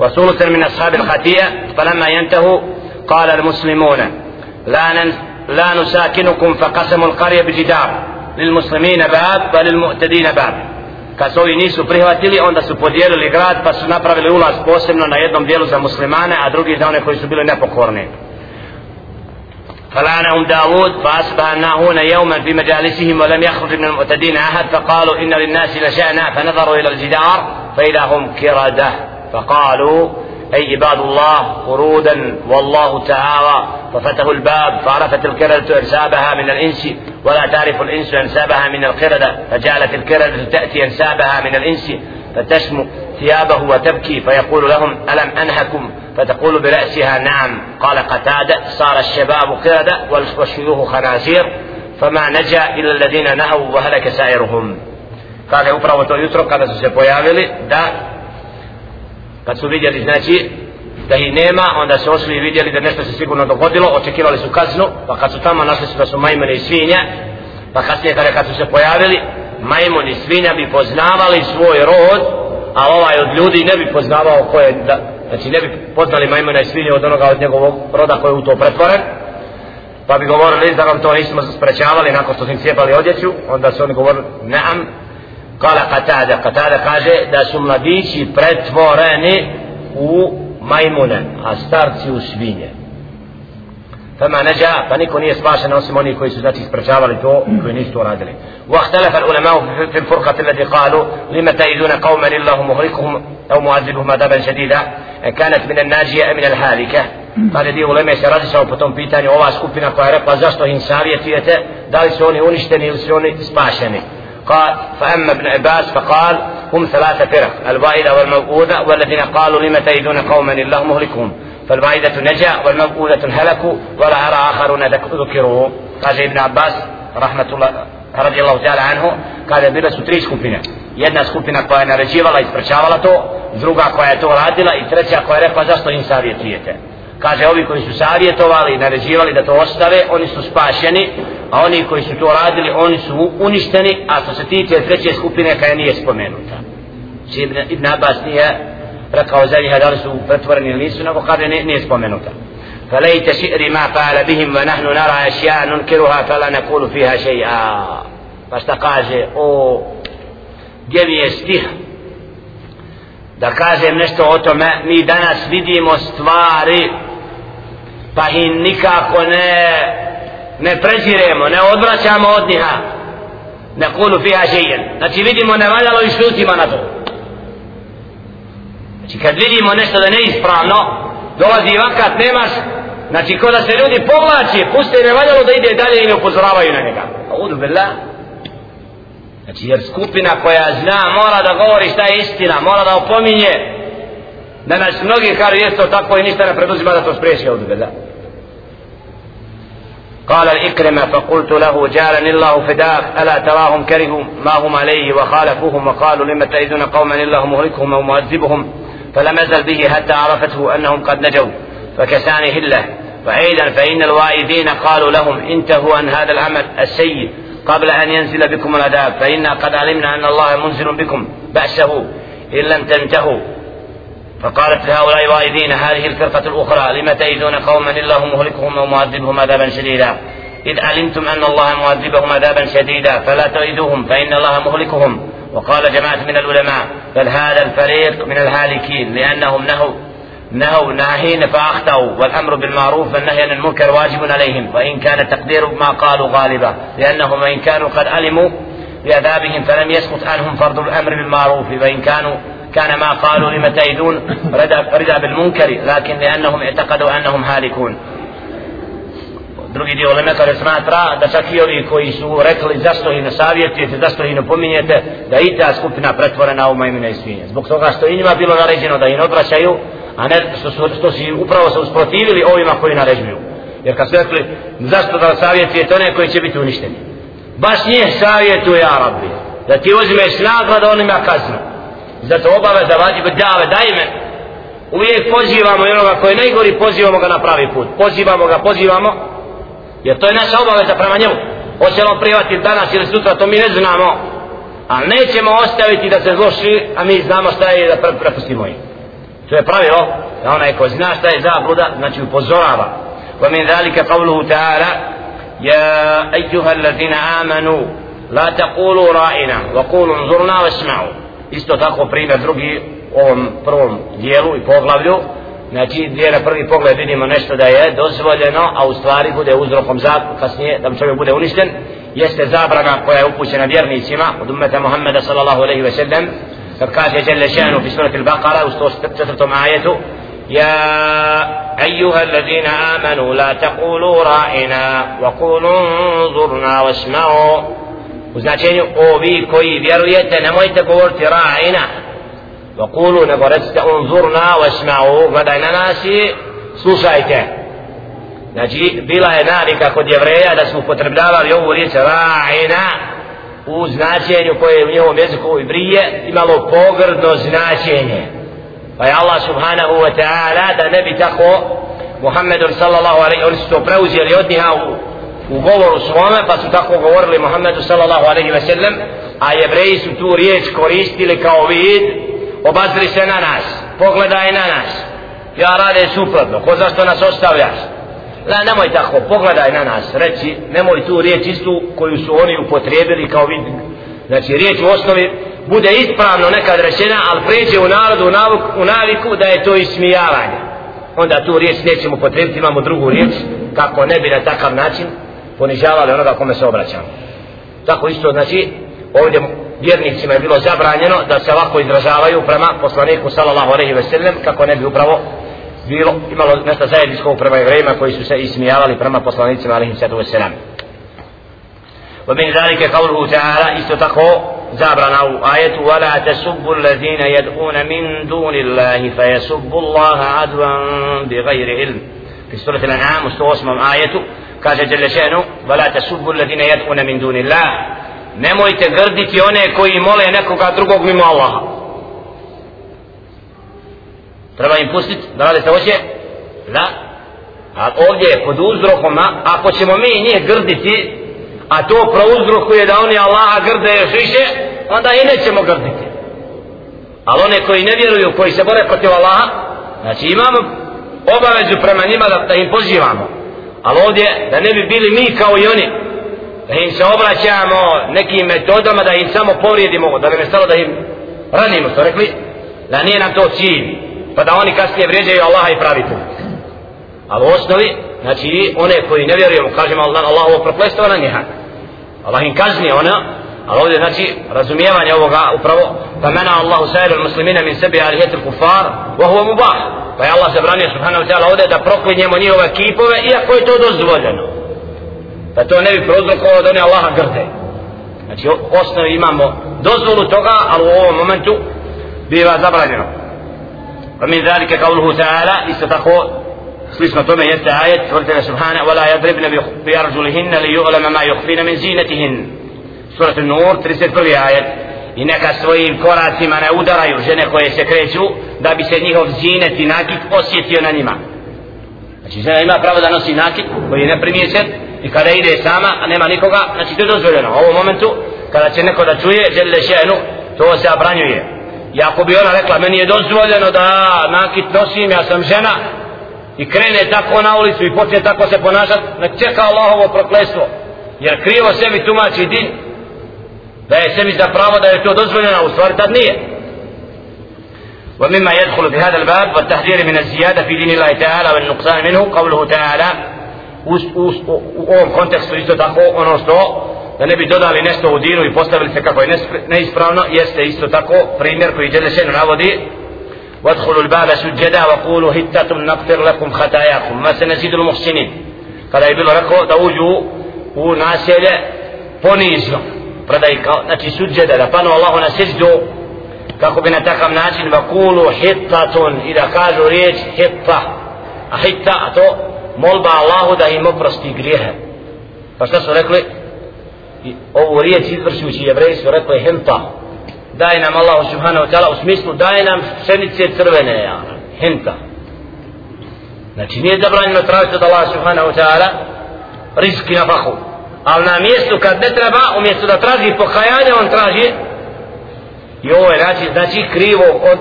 S1: وثلثا من أصحاب الخطيئة فلما ينتهوا قال المسلمون لا, نن لا نساكنكم فقسموا القرية بجدار للمسلمين باب وللمؤتدين باب. Ovi nisu prihvatili onda su podijelili grad pa su napravili ulaz posebno na jednom dijelu za muslimane a drugi za one koji su داود فأصبح الناهون يوما في مجالسهم ولم يخرج من المعتدين أحد فقالوا إن للناس لشأنا فنظروا إلى الجدار فإذا هم كردة فقالوا أي عباد الله قرودا والله تعالى ففتحوا الباب فعرفت الكردة أنسابها من الإنس ولا تعرف الإنس أنسابها من القردة فجعلت الكردة تأتي أنسابها من الإنس فتشم ثيابه وتبكي فيقول لهم ألم أنهكم؟ فتقول برأسها نعم. قال قتادة صار الشباب قردة والشيوخ خنازير فما نجا إلا الذين نهوا وهلك سائرهم. قال upravo to jutro kada su da kad su vidjeli znači da ih nema onda su ošli i vidjeli da nešto se sigurno dogodilo očekivali su kaznu pa kad su tamo našli su da su majmune i svinja pa kasnije kada kad su se pojavili majmun i svinja bi poznavali svoj rod a ovaj od ljudi ne bi poznavao ko je da, znači ne bi poznali majmuna i svinje od onoga od njegovog roda koji je u to pretvoren. Pa bi govorili da vam to nismo sprečavali nakon što su im cijepali odjeću onda su oni govorili naam Qatada Qatada kaže da su mladići pretvoreni u majmune a starci u svinje فما نجا فنيكو نيه سباشا نوسم وني كويس ذاتي سبرشاوا تو كوي نيستو رادلي. واختلف العلماء في الفرقة التي قالوا لما تأيدون قوما الله مهلكهم أو معذبهم عذابا شديدا كانت من الناجية من الهالكة. قال دي علماء koja je rekla zašto im savjetujete da li su oni uništeni ili su oni spašeni قال فأما ابن عباس فقال هم ثلاثة فرق الوائدة والموؤودة والذين قالوا لم تأيدون قوما الله مهلكهم فالوائدة نجا والموؤودة هلكوا ولا أرى آخرون ذكروا. قال ابن عباس رحمة الله رضي الله تعالى عنه قال bila su tri skupine. Jedna skupina koja je naređivala i sprečavala to druga koja je to radila i treća koja je rekla zašto im savjetujete? kaže ovi koji su savjetovali i naređivali da to ostave oni su spašeni a oni koji su to radili oni su uništeni a što se tiče treće skupine koja nije spomenuta Či Ibn, Ibn Abbas nije rekao za njih da li su pretvoreni ili nisu nego kaže nije, nije spomenuta فليت شئري ما فعل بهم ونحن نرى أشياء ننكرها فلا نقول فيها شيئا فاشتا kaže o gdje mi je stih da kažem nešto o tome mi danas vidimo stvari pa i nikako ne ne preziremo ne odvraćamo od njiha. Ne kulu fiha žejen znači vidimo ne valjalo i šutimo na to. Znači kad vidimo nešto da neispravno dolazi vakat nemaš znači ko da se ljudi povlači puste ne valjalo da ide dalje i ne upozoravaju na njega. Udu billah. Znači jer skupina koja zna mora da govori šta je istina, mora da opominje. Da nas mnogi kažu jesto tako i ništa ne preduzima da to spriješi od da. قال الإكرمة فقلت له جعلني الله فداك ألا تراهم كرهوا ما هم عليه وخالفوهم وقالوا لما تأذون قوما الله مهلكهم أو معذبهم فلم أزل به حتى عرفته أنهم قد نجوا فكساني هله وأيضا فإن الوائدين قالوا لهم انتهوا عن هذا العمل السيء قبل أن ينزل بكم العذاب فإنا قد علمنا أن الله منزل بكم بأسه إن لم تنتهوا. فقالت لهؤلاء وايدين هذه الفرقة الأخرى لم تئذون قوما الله مهلكهم ومعذبهم عذابا شديدا. إذ علمتم أن الله معذبهم عذابا شديدا فلا تؤذوهم فإن الله مهلكهم. وقال جماعة من العلماء بل هذا الفريق من الهالكين لأنهم نهوا نهوا ناهين فأخطأوا والأمر بالمعروف والنهي عن المنكر واجب عليهم وإن كان تقدير ما قالوا غالبا لأنهم وإن كانوا قد علموا بعذابهم فلم يسقط عنهم فرض الأمر بالمعروف وإن كانوا كان ما قالوا لم تأيدون رضا بالمنكر لكن لأنهم اعتقدوا أنهم هالكون drugi dio uleme kada smatra da čak i ovi koji su rekli zašto ih ne savjetujete, zašto ih ne pominjete, da i ta skupina pretvorena u majmine i svinje. Zbog toga što i njima bilo naređeno da ih odvraćaju, a ne što što, što si upravo se usprotivili ovima koji naređuju. Jer kad su rekli zašto da savjetujete one koji će biti uništeni. Baš nije savjetuje Arabi. Da ti uzmeš nagrada onima kaznu. Zato obave da vađi dave dajme. Uvijek pozivamo i onoga koji je najgori pozivamo ga na pravi put. Pozivamo ga, pozivamo Jer to je naša obaveza prema njemu. Hoće li on prihvatiti danas ili sutra, to mi ne znamo. Ali nećemo ostaviti da se zloši, a mi znamo šta je da prepustimo im. To je pravilo, da onaj ko zna šta je zabluda, znači upozorava. Wa min zalika qawluhu ta'ala, Ja ejuha allazina amanu, la taqulu ra'ina, wa qulu nzurna wa sma'u. Isto tako primjer drugi u ovom prvom dijelu i poglavlju, znači gdje na prvi pogled vidimo nešto da je dozvoljeno, a u stvari bude uzrokom za kasnije da čovjek bude uništen, jeste zabrana koja je upućena vjernicima od ummeta Muhammeda sallallahu alaihi ve sellem, فكاته جل شأنه في سورة البقرة وستثبتوا معايته يا أيها الذين آمنوا لا تقولوا رائنا وقولوا انظرنا واسمعوا. وزناتين قوبي كوي بيرويت نمويت قورت رائنا. وقولوا نبرزت انظرنا واسمعوا. فدعنا ناسي سوسايته. Znači, bila je navika kod jevreja da smo potrebljavali ovu riječ ra'ina, u značenju koje je u njevom jeziku i brije imalo pogrdno značenje pa je Allah subhanahu wa ta'ala da ne bi tako Muhammedun sallallahu alaihi oni su to preuzeli od njiha u, u govoru svome pa su tako govorili Muhammedu sallallahu alaihi wa sallam a jevreji su tu riječ koristili kao vid obazri se na nas, pogledaj na nas. Ja rade suprotno, ko zašto nas ostavljaš? La, nemoj tako, pogledaj na nas, reći, nemoj tu riječ istu koju su oni upotrijebili kao vid. Znači, riječ u osnovi bude ispravno nekad rečena, ali pređe u narodu, u, navuk, u naviku da je to ismijavanje. Onda tu riječ nećemo potrebiti, imamo drugu riječ, kako ne bi na takav način ponižavali onoga kome se obraćamo. Tako isto, znači, ovdje vjernicima je bilo zabranjeno da se ovako izražavaju prema poslaniku sallallahu alejhi ve sellem kako ne bi upravo bilo imalo nešto zajedničko prema jevrejima koji su se ismijavali prema poslanicima alejhi salatu vesselam ومن ذلك قوله تعالى استتقوا زابرنا آية ولا تسبوا الذين يدعون من دون الله فيسبوا الله عدوا بغير علم في سورة الأنعام مستوى آية قال جل شأنه ولا تسبوا الذين يدعون من دون الله nemojte grditi one koji mole nekoga drugog mimo Allaha treba im pustiti da rade se hoće? Da. A ovdje je pod uzrokom ako ćemo mi njih grditi a to prouzrokuje da oni Allaha grde još više onda i nećemo grditi. Ali one koji ne vjeruju koji se bore protiv Allaha znači imamo obavezu prema njima da, da im pozivamo. Ali ovdje da ne bi bili mi kao i oni da im se obraćamo nekim metodama da im samo povrijedimo da bi ne stalo da im ranimo što rekli? Da nije nam to cilj pa da oni kasnije vrijeđaju Allaha i pravitelja. ali u osnovi znači one koji ne vjerujemo kažemo Allah, Allah ovo proplestava na njeha Allah im kazni ona ali ovdje znači razumijevanje ovoga upravo pa mena Allahu sajiru muslimina min sebi alihetil kufar wa huwa mubah. Pa je Allah zabranio subhanahu wa ta'ala ovdje da proklinjemo njihove kipove iako je to dozvoljeno. Pa to ne bi prouzrokovalo da oni Allaha grde. Znači u osnovi imamo dozvolu toga ali u ovom momentu biva zabranjeno pa min zalike kauluhu ta'ala isto tako slično tome jeste ajet tvrtene subhana wala yadribna bi arjulihinna li yu'lama ma yukhfina min zinatihin surat nur 31. ajet i neka svojim koracima ne udaraju žene koje se kreću da bi se njihov zinet i nakit osjetio na njima znači žena ima pravo da nosi nakit koji je neprimjećen i kada ide sama, a nema nikoga, znači to je dozvoljeno. U ovom momentu, kada će neko da čuje, žele šenu, to se abranjuje I ako bi ona rekla, meni je dozvoljeno da nakit nosim, ja sam žena, i krene tako na ulicu i počne tako se ponašat, nek čeka Allahovo proklestvo. Jer krivo sebi tumači din, da je sebi za pravo da je to dozvoljeno, a u stvari tad nije. ومما يدخل في هذا الباب والتحذير من الزيادة في دين الله تعالى والنقصان منه قوله تعالى u, u, u ovom kontekstu isto tako ono što da ne bi dodali nešto u dinu i postavili se kako je neispravno jeste isto tako primjer koji Đelešenu navodi وادخلوا الباب سجدا وقولوا هتة نغفر لكم خطاياكم ما سنزيد المحسنين kada je bilo rekao da uđu u naselje ponizno predaj kao, znači suđeda da panu Allahu na seždu kako bi na takav način vakulu hittatun i da kažu riječ hitta a hitta a to molba Allahu da im oprosti grijehe pa šta su rekli I ovu riječ izvršujući jevreji su rekli henta. daj nam Allahu subhanahu wa ta'ala u smislu daj nam pšenice crvene ja, henta. znači nije zabranjeno tražiti od Allah subhanahu wa ta'ala rizki na fahu ali na mjestu kad ne treba umjesto da traži pokajanje on traži i ovo je znači, znači krivo od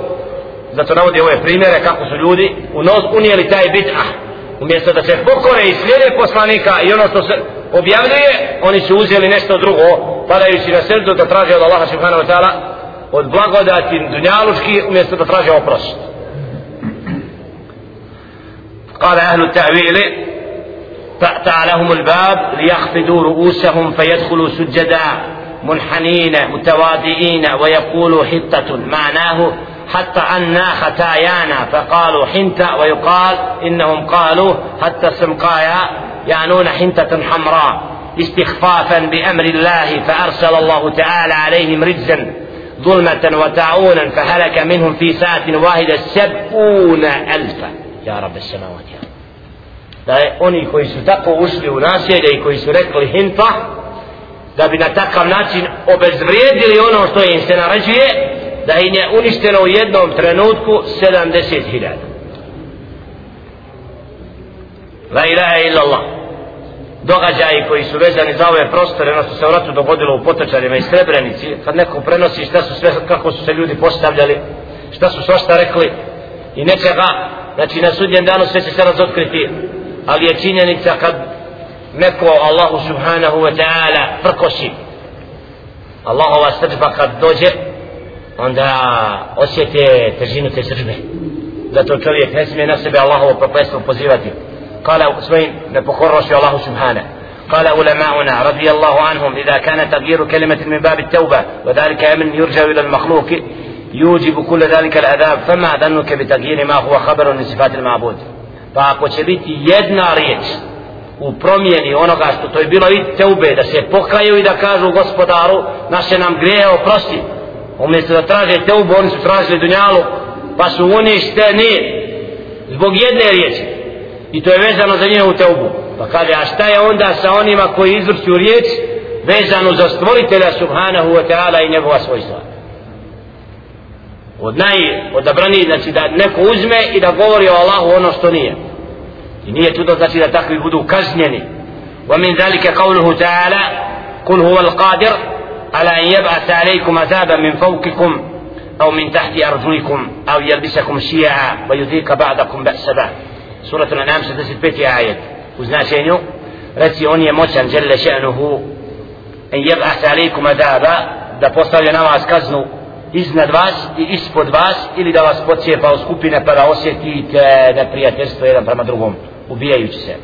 S1: zato navodi ove primjere kako su ljudi u nos unijeli taj bit'ah umjesto da se pokore i slijede poslanika i ono što se objavljuje oni su uzeli nešto drugo padajući na srdu da traže od Allaha subhanahu wa ta'ala od blagodati dunjaluški umjesto da traže oprost. قال أهل التأويل فأتى لهم الباب ليخفضوا رؤوسهم فيدخلوا سجدا منحنين متواضعين ويقولوا حطة معناه حتى أنا خطايانا فقالوا حنت ويقال إنهم قالوا حتى السمقايا يعنون حنتة حمراء استخفافا بأمر الله فأرسل الله تعالى عليهم رجزا ظلمة وتعونا فهلك منهم في ساعة واحدة سبعون ألفا يا رب السماوات يا da je oni koji su tako ušli u naselje i koji su rekli hinta da bi na takav način obezvrijedili ono što im se naređuje da im je uništeno u jednom trenutku 70.000 La ilaha illa Allah događaji koji su vezani za ove prostore ono što se u ratu dogodilo u Potočarima i Srebrenici kad neko prenosi šta su sve kako su se ljudi postavljali šta su svašta rekli i nečega znači na sudnjem danu sve će se razotkriti. Ali je činjenica kad neko Allahu subhanahu wa ta'ala prkosi Allahova srđba kad dođe onda osjete težinu te srđbe. Zato čovjek ne smije na sebe Allahovo prokletstvo pozivati. kala svojim nepokornošću Allahu subhanahu قال علماؤنا رضي الله عنهم إذا كان تغيير كلمة من باب التوبة وذلك أمن يرجع إلى المخلوق يوجب كل ذلك العذاب فما ظنك بتغيير ما هو خبر من صفات المعبود pa ako će biti jedna riječ u promjeni onoga što to je bilo i teube da se pokaju i da kažu gospodaru naše nam greje oprosti umjesto da traže teubu oni su tražili dunjalu pa su uništeni zbog jedne riječi I to je vezano za njehovu teubu pa kaže a šta je onda sa onima koji izvrću riječ vezano za stvoritelja subhanahu wa ta'ala i njegova svojstva od naj odabrani znači da neko uzme i da govori o Allahu ono što nije i nije čudo znači da takvi budu kažnjeni wa min zalika qawluhu ta'ala kul huwa al-qadir ala an yab'ath alaykum azaban min fawqikum aw min tahti arjulikum aw yalbisakum shi'a wa yudhika ba'dakum ba'sa ba'd al-an'am 65 ayat u značenju reci on je moćan jalla sha'nuhu an yab'ath عليكم azaba da postavlja na vas kaznu iznad vas i ispod vas ili da vas pocijepa u skupine pa da osjetite neprijateljstvo jedan prema drugom ubijajući se.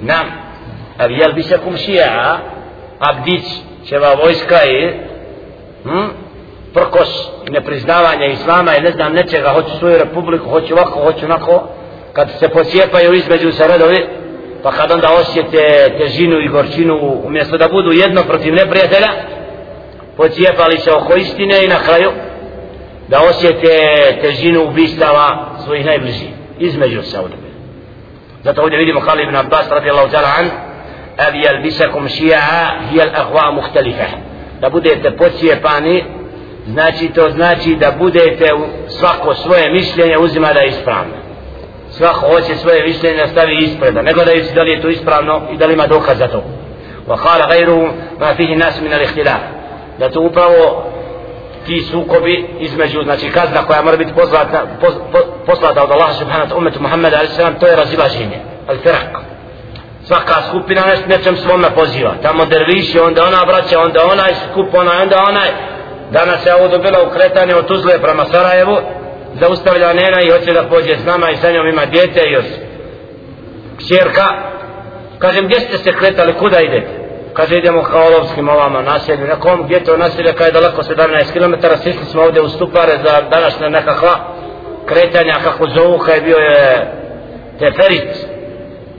S1: Nam ali jel bi se kumšija abdić ćeva vojska i hm, prkos nepriznavanja islama i ne znam nečega hoću svoju republiku hoću ovako, hoću onako kad se pocijepaju između se redovi pa kad onda osjete težinu i gorčinu umjesto da budu jedno protiv neprijatelja pocijepali se oko istine i na kraju da osjete težinu ubistava svojih najbližih između se ovdje zato ovdje vidimo Khalid ibn Abbas radijallahu ta'ala an ali yalbisakum shi'a hiya al-ahwa mukhtalifa da budete pocijepani znači to znači da budete svako svoje mišljenje uzima da je ispravno svak hoće svoje mišljenje da stavi ispreda, ne gledajući da li je to ispravno i da li ima dokaz za to. Wa kala gajru ma fihi nas min al ihtila. Da to upravo ti sukobi između, znači kazna koja mora biti poslata, poslata od Allaha subhanahu ta'ala umetu Muhammeda a.s. to je razilaženje, al firak. Svaka skupina neš, nečem svome poziva. Tamo derviši, onda ona vraća onda onaj skup, onaj, onda onaj. Danas je ovo dobila ukretanje od Tuzle prema Sarajevu, zaustavlja nena i hoće da pođe s nama i sa njom ima djete i još. Kćerka kažem gdje ste se kretali kuda idete? Kaže idemo ka olovskim ovama naselju. Na kom gdje to naselje kada je daleko 17 km sišli smo ovdje u stupare za današnja nekakva kretanja kako zovu kaj bio je teferit.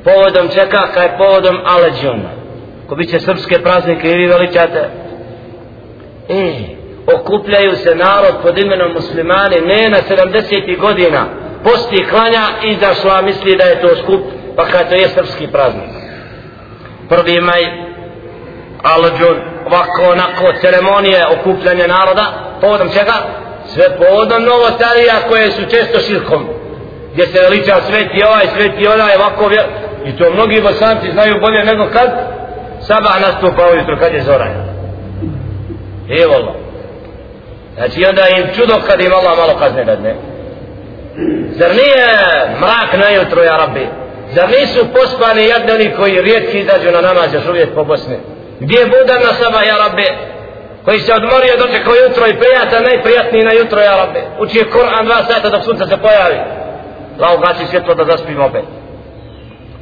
S1: Povodom čeka kaj povodom aleđuna ko bit će srpske praznike i vi veličate. E, okupljaju se narod pod imenom muslimani ne na 70. godina posti klanja izašla misli da je to skup pa kada to je srpski praznik prvi maj alđun, ovako, onako, ceremonije okupljanja naroda, povodom čega? Sve povodom novotarija koje su često širkom, gdje se veliča sveti ovaj, sveti onaj, ovako, vjer... i to mnogi bosanci znaju bolje nego kad sabah nastupa ujutro, kad je zora. Evo Allah Znači onda im čudo kad im Allah malo kazne da ne. Zar nije mrak na jutro, ja rabbi? Zar nisu pospani jadni koji rijetki izađu na namaz još uvijek po Bosni? Gdje je budan na saba, ja rabbi? Koji se odmorio dočekao jutro i prijatan, najprijatniji na jutro, ja rabbi? Uči je Kur'an dva sata dok sunce se pojavi. Lao gasi svjetlo da zaspim opet.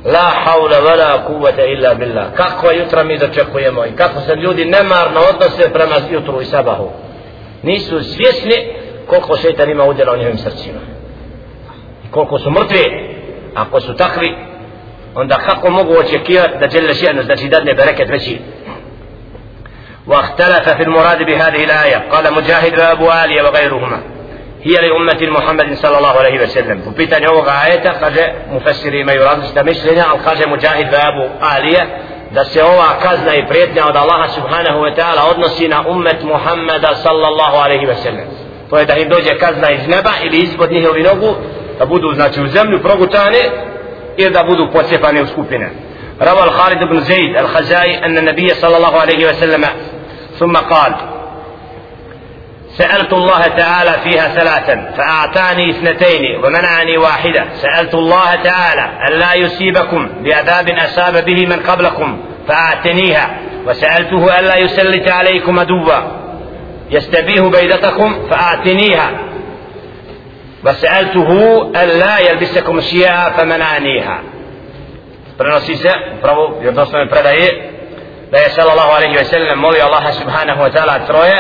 S1: La haula wala kuvvete illa billah. Kako jutra mi dočekujemo i kako se ljudi nemarno odnose prema jutru i sabahu. Nisu svjesni koliko šeitan ima udjela u njihovim srcima. I koliko su mrtvi. Ako su takvi, onda kako mogu očekivati da žele še'nu, znači dadne bereket veći. واختلف في المراد بهذه الآية قال مجاهد وأبو آلية وغيرهما هي لأمة محمد صلى الله عليه وسلم وبيتان يوغ آية قد مفسري ما يراد استمشلنا قال مجاهد وأبو آلية da se ova kazna i prijetnja od Allaha subhanahu wa ta'ala odnosi na ummet Muhammada sallallahu alaihi wa sallam to je da im dođe kazna iz neba ili ispod njihovi nogu da budu znači u zemlju progutane ili da budu pocijepani u skupine روى الخالد بن زيد الخزائي أن النبي صلى الله عليه وسلم ثم قال سألت الله تعالى فيها ثلاثا فأعطاني اثنتين ومنعني واحدة. سألت الله تعالى أن لا يصيبكم بعذاب أصاب به من قبلكم فأعتنيها وسألته أن لا يسلط عليكم عدوا يستبيه بيدتكم فأعتنيها وسألته أن لا يلبسكم الشيعة فمنعنيها. Prenosi se pravo vjerodostojne predaje. Da je sallallahu alejhi ve sellem molio Allaha subhanahu wa ta'ala troje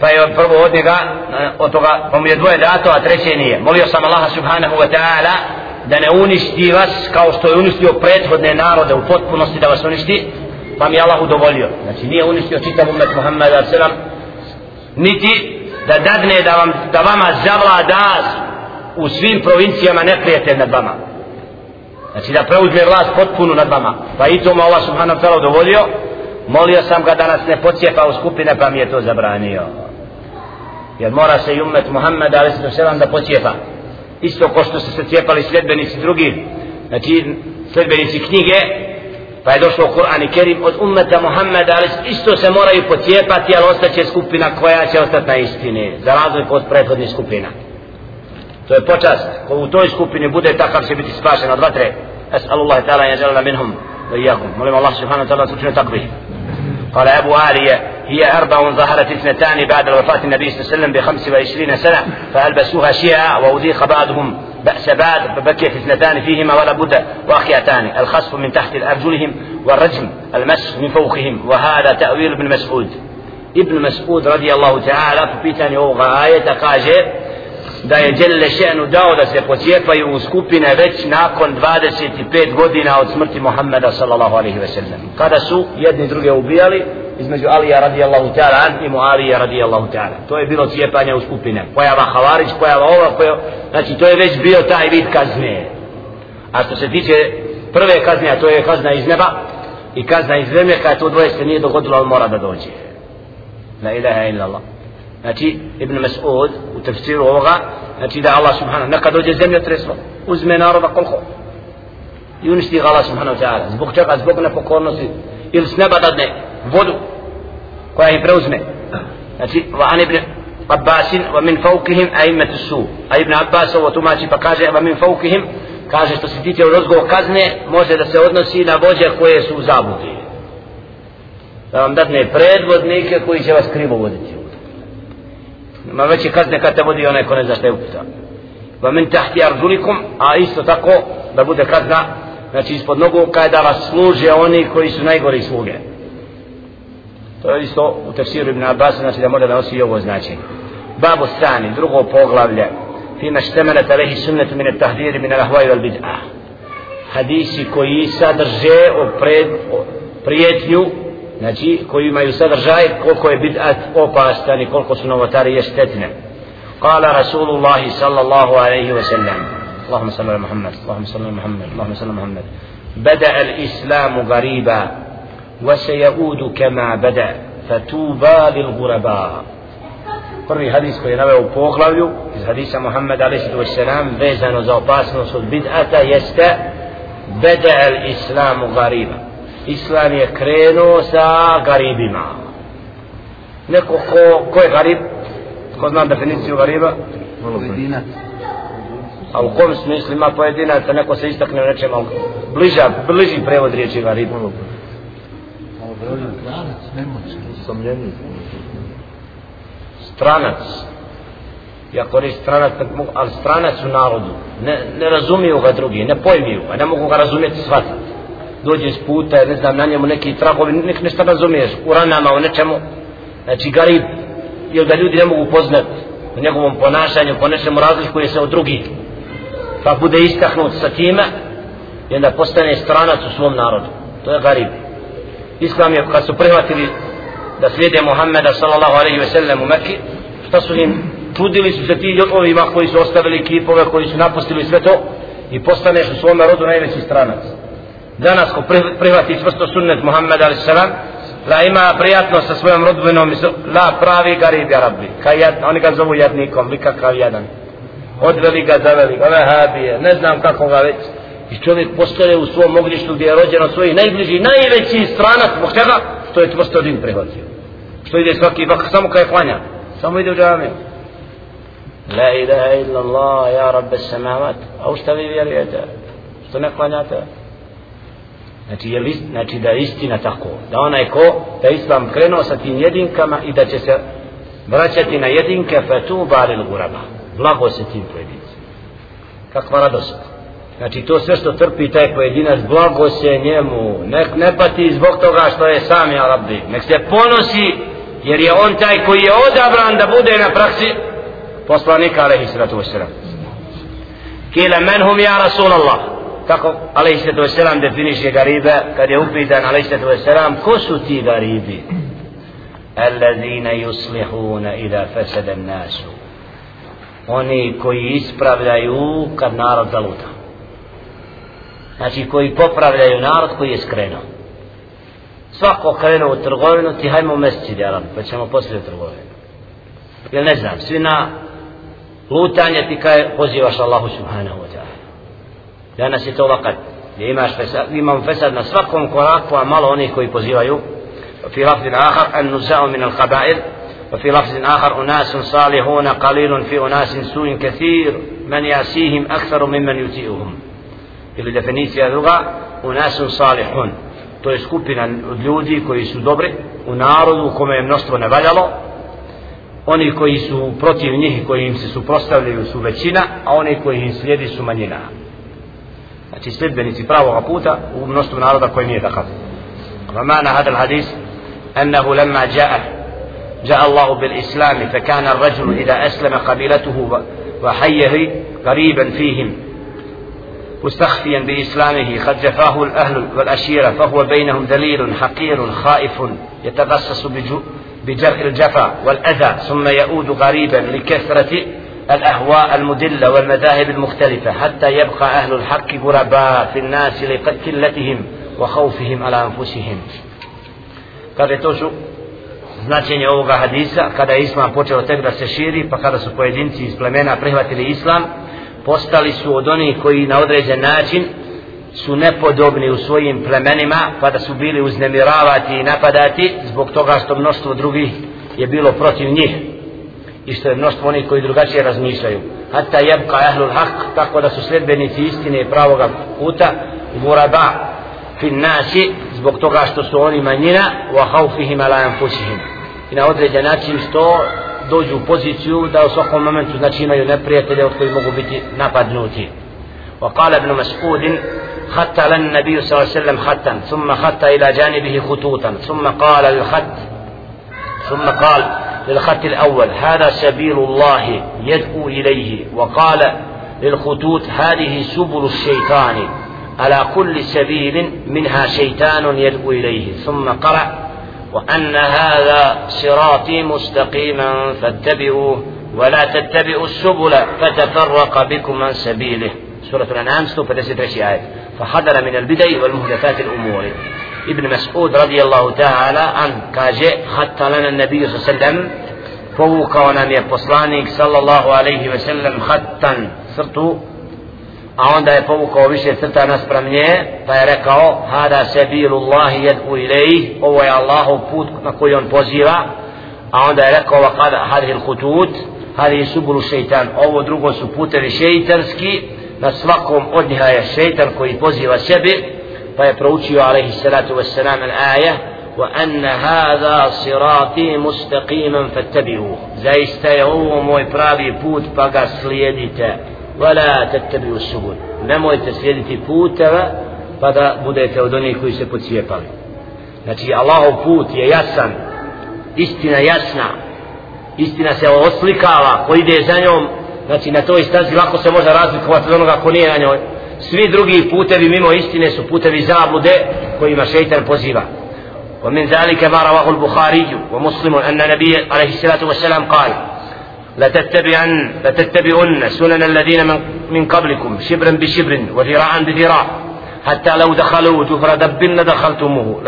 S1: pa je prvo od njega e, od toga pa mu je dvoje dato a treće nije. Molio sam Allaha subhanahu wa ta'ala da ne uništi vas kao što je uništio prethodne narode u potpunosti da vas uništi pa mi je Allah udovolio. Znači nije uništio čitav umet Muhammeda sallam niti da dadne da, vam, da vama zavlada u svim provincijama neprijatelj nad vama. Znači da preuzme vlast potpunu nad vama. Pa i to mu Allah subhanahu wa ta'ala udovolio. Molio sam ga da nas ne pocijepa u skupine pa mi je to zabranio jer mora se i umet Muhammed ali se selam da pocijepa isto ko što su se cijepali sljedbenici drugi znači sljedbenici knjige pa je došlo Kur'an i Kerim od ummeta Muhammed ali isto se moraju pocijepati ali ostaće skupina koja će ostati na istini za razliku od prethodnih skupina to je počast ko u toj skupini bude takav će biti spašen od vatre أسأل الله تعالى أن يجعلنا منهم وإياكم ولما الله سبحانه وتعالى سبحانه تقضيه قال أبو آلية هي أربع ظهرت اثنتان بعد وفاة النبي صلى الله عليه وسلم بخمس وعشرين سنة فألبسوها شيعا وأذيق بعضهم بأس بعد فبكيت اثنتان فيهما ولا بد واقعتان الخصف من تحت أرجلهم والرجم المس من فوقهم وهذا تأويل ابن مسعود. ابن مسعود رضي الله تعالى فبيتان يوغا آية قاجر da je Đelile Šenu dao da se pocijepaju u skupine već nakon 25 godina od smrti Muhammeda sallallahu alaihi ve sellem. Kada su jedni druge ubijali između Alija radijallahu ta'ala i Muavija radijallahu ta'ala. To je bilo cijepanje u skupine. Pojava Havarić, pojava ova, pojava... Znači to je već bio taj vid kazne. A što se tiče prve kazne, a to je kazna iz neba i kazna iz zemlje, kada to dvoje se nije dogodilo, ali mora da dođe. La ilaha illallah znači Ibn Mas'ud tefsiru ovoga znači da Allah subhanahu neka dođe zemlja treslo uzme naroda koliko? I uništi ga Allah subhanahu ta'ala. Zbog čega? Zbog nepokornosti ili s neba dadne vodu koja ih preuzme. Znači va an ibn Abbasin wa min fawkihim as-su. a ibn Abbas ovo tumači pa kaže wa min fawkihim kaže što se tiče rozgovor kazne može da se odnosi na vođe koje su u zabudi da vam dadne predvodnike koji će vas krivo voditi. Ima veće kazne kad te vodi onaj ko ne zna šta je uputa. Va min tahti arzulikum, a isto tako da bude kazna, znači ispod nogu kada vas služe oni koji su najgori sluge. To je isto u tefsiru Ibn Abbas, znači da može da nosi ovo značenje. Babu stani, drugo poglavlje, fima štemenet alehi sunnetu mine tahdiri mine lahvaju al bid'a. Hadisi koji sadrže o, pred, o prijetnju, znači koji imaju sadržaj koliko je bid'at opastan i koliko su novotarije štetne. Kala Rasulullah sallallahu alaihi wa sallam, اللهم صل على محمد اللهم صل على محمد اللهم صل على محمد بدأ الإسلام غريبا وسيعود كما بدأ فتوبى للغرباء prvi hadis koji je naveo u poglavlju iz hadisa Muhammed a.s. vezano za opasnost od bid'ata jeste beda el islamu gariba islam je krenuo sa garibima. Neko ko, ko je garib ko zna definiciju gariba? Pojedinac. A u kom smislu ima pojedinac neko se istakne u nečem bliža, bliži prevod riječi garib. Stranac. Ja koristim stranac ali stranac u narodu. Ne, ne razumiju ga drugi ne pojmiju ga ne mogu ga razumjeti shvatiti dođe s puta ne znam na njemu neki tragovi nek nešto razumiješ u ranama u nečemu. Znači garib ili da ljudi ne mogu poznat u njegovom ponašanju po nečemu razlikuje se od drugih. Pa bude istahnut sa time i onda postane stranac u svom narodu. To je garib. Islam je kad su prihvatili da slijede Muhammeda sallallahu alaihi ve sellem u Mekki šta su im čudili su se ti ovima koji su ostavili kipove koji su napustili sve to i postaneš u svome rodu najveći stranac danas ko prihvati čvrsto sunnet Muhammed alaihi sallam da ima prijatno sa svojom rodbinom la pravi garib ja rabbi. Kaj jad, oni ga zovu jadnikom vi kakav jadan odveli ga zaveli ga vehabije ne znam kako ga već. I čovjek postane u svom ognjištu gdje je rođen od svojih najbliži najveći stranac. Zbog čega? Što je čvrsto din prihvatio. Što ide svaki vak samo kaj klanja. Samo ide u džamiju. La ilaha illa Allah ja rabbe samavat a u šta vi vjerujete? Što ne klanjate? Znači, je list, znači da je istina tako da ona je ko da islam krenuo sa tim jedinkama i da će se vraćati na jedinke fetu baril guraba. Blago se tim pojedincima kakva radost. Znači to sve što trpi taj pojedinac, blago se njemu, nek ne pati zbog toga što je sam ja rabbi, nek se ponosi, jer je on taj koji je odabran da bude na praksi poslanika, alaihi sallatu wasalam. Kila men hum ja Rasulallah, kako alaihi sallatu wasalam definiše garibe, kad je upitan alaihi sallatu wasalam, ko su ti garibi? Allazina yuslihuna ila fasada nasu. Oni koji ispravljaju kad narod zaluta znači koji popravljaju narod koji je skrenuo svako krenuo u trgovinu ti hajmo u meseci djelam pa ćemo poslije trgovinu jer ne znam svi na lutanje ti kaj pozivaš Allahu subhanahu wa ta'ala danas je to vakat gdje imaš fesad, imam fesad na svakom koraku a malo onih koji pozivaju في لفظ آخر النزاع من القبائل وفي لفظ آخر أناس صالحون قليل في أناس سوء كثير من يأسيهم أكثر ممن يطيئهم ili definicija druga unasun salihun to je skupina od ljudi koji su dobri u narodu u kome je mnoštvo nevaljalo oni koji su protiv njih koji im se suprostavljaju su većina a oni koji im slijedi su manjina znači sljedbenici pravog puta u mnoštvu naroda koji nije takav ومعنى هذا الحديث أنه لما جاء جاء الله بالإسلام فكان الرجل إذا أسلم قبيلته وحيه قريبا فيهم. مستخفيا بإسلامه قد جفاه الأهل والأشيرة فهو بينهم دليل حقير خائف يتغسس بجرح الجفا والأذى ثم يؤود غريبا لكثرة الأهواء المدلة والمذاهب المختلفة حتى يبقى أهل الحق غرباء في الناس لقلتهم وخوفهم على أنفسهم kada to su značenje ovoga hadisa kada je islam počeo tek da se širi pa kada su pojedinci iz plemena prihvatili islam postali su od onih koji na određen način su nepodobni u svojim plemenima pa da su bili uznemiravati i napadati zbog toga što mnoštvo drugih je bilo protiv njih i što je mnoštvo onih koji drugačije razmišljaju hatta jebka ahlul haq tako da su sledbenici istine i pravoga puta muraba fin nasi zbog toga što su oni manjina wa haufihim ala anfusihim i na određen način što dođu u poziciju da u svakom momentu znači imaju neprijatelje od koji mogu biti napadnuti وقال ابن مسعود خط لنا النبي صلى الله عليه وسلم خطا ثم خط إلى جانبه خطوطا ثم قال للخط ثم قال للخط الأول هذا سبيل الله يدعو إليه. وقال للخطوط هذه سبل الشيطان على كل سبيل منها شيطان يدعو إليه. ثم قرأ وأن هذا صراطي مستقيما فاتبعوه ولا تتبعوا السبل فتفرق بكم عن سبيله. سورة الأنعام 153 آية فحذر من البدع والمهدفات الأمور. ibn Mas'ud رضي ta'ala an عن كاجة حتى لنا النبي صلى الله عليه وسلم فوق ونام يبصلاني صلى الله عليه وسلم حتى صرت a onda je povukao više crta nas prav nje, pa je rekao, hada se bilu Allahi jedu ilaih, ovo je Allahov put na koji on poziva, a onda je rekao, va kada hadhi hutut hadhi subulu šeitan, ovo drugo su putevi šeitanski, na svakom od njiha je šeitan koji poziva sebi, pa je proučio alaihi salatu wassalam al-aja wa anna hada sirati mustaqiman fattabi'u. Zaista je ovo moj pravi put pa ga slijedite. Wala tattabi'u subul. Nemojte slijediti puteva pa da budete od onih koji se pocijepali. Znači Allahov put je jasan istina jasna istina se oslikava ko ide za njom znači na toj stazi lako se može razlikovati od onoga ko nije na njoj. Svi drugi putevi mimo istine su putevi zablude kojima šeitan poziva. ومن ذلك ما رواه البخاري ومسلم أن النبي عليه الصلاة والسلام قال لتتبعن لتتبعن سنن الذين من, من قبلكم شبرا بشبر وذراعا بذراع حتى لو دخلوا جفر دب لدخلتموه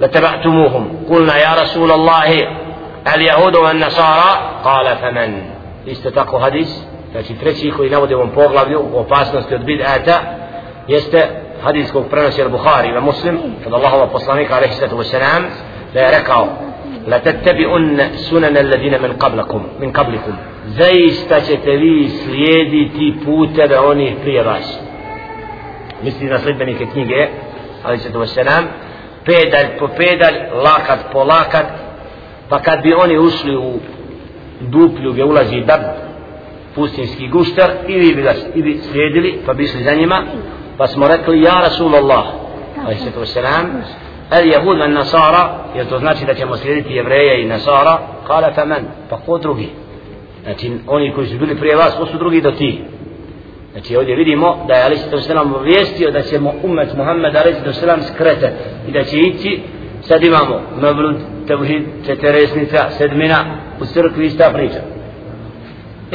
S1: لتبعتموهم قلنا يا رسول الله اليهود والنصارى قال فمن استتقوا حديث znači treći koji navode u ovom poglavlju u opasnosti od bid'ata jeste hadis kog prenosi al-Bukhari i Muslim od Allahova poslanika alaihi sallatu wasalam da je rekao la tattabi'un sunan alladina min qablakum min qablikum. Zaista ćete vi slijediti puteve onih prije vas. Misli na sledbenike knjige ali se to selam pedalj po pedalj lakat po lakat pa kad bi oni ušli u duplju gdje ulazi dab pustinski guštar ili bi ga i slijedili pa bi išli za njima pa smo rekli ja Rasulallah ali se to selam el jehud van nasara jer to znači da ćemo slijediti jevreje i nasara kala fa man pa ko drugi? Znači oni koji su bili prije vas ko su drugi do ti? Znači ovdje vidimo da je Ali se to selam obvijestio da ćemo umet Muhammed Ali se to selam skrete i da će ići. Sad imamo mevlud, tevhid, četiresnica, sedmina u crkvi ista priča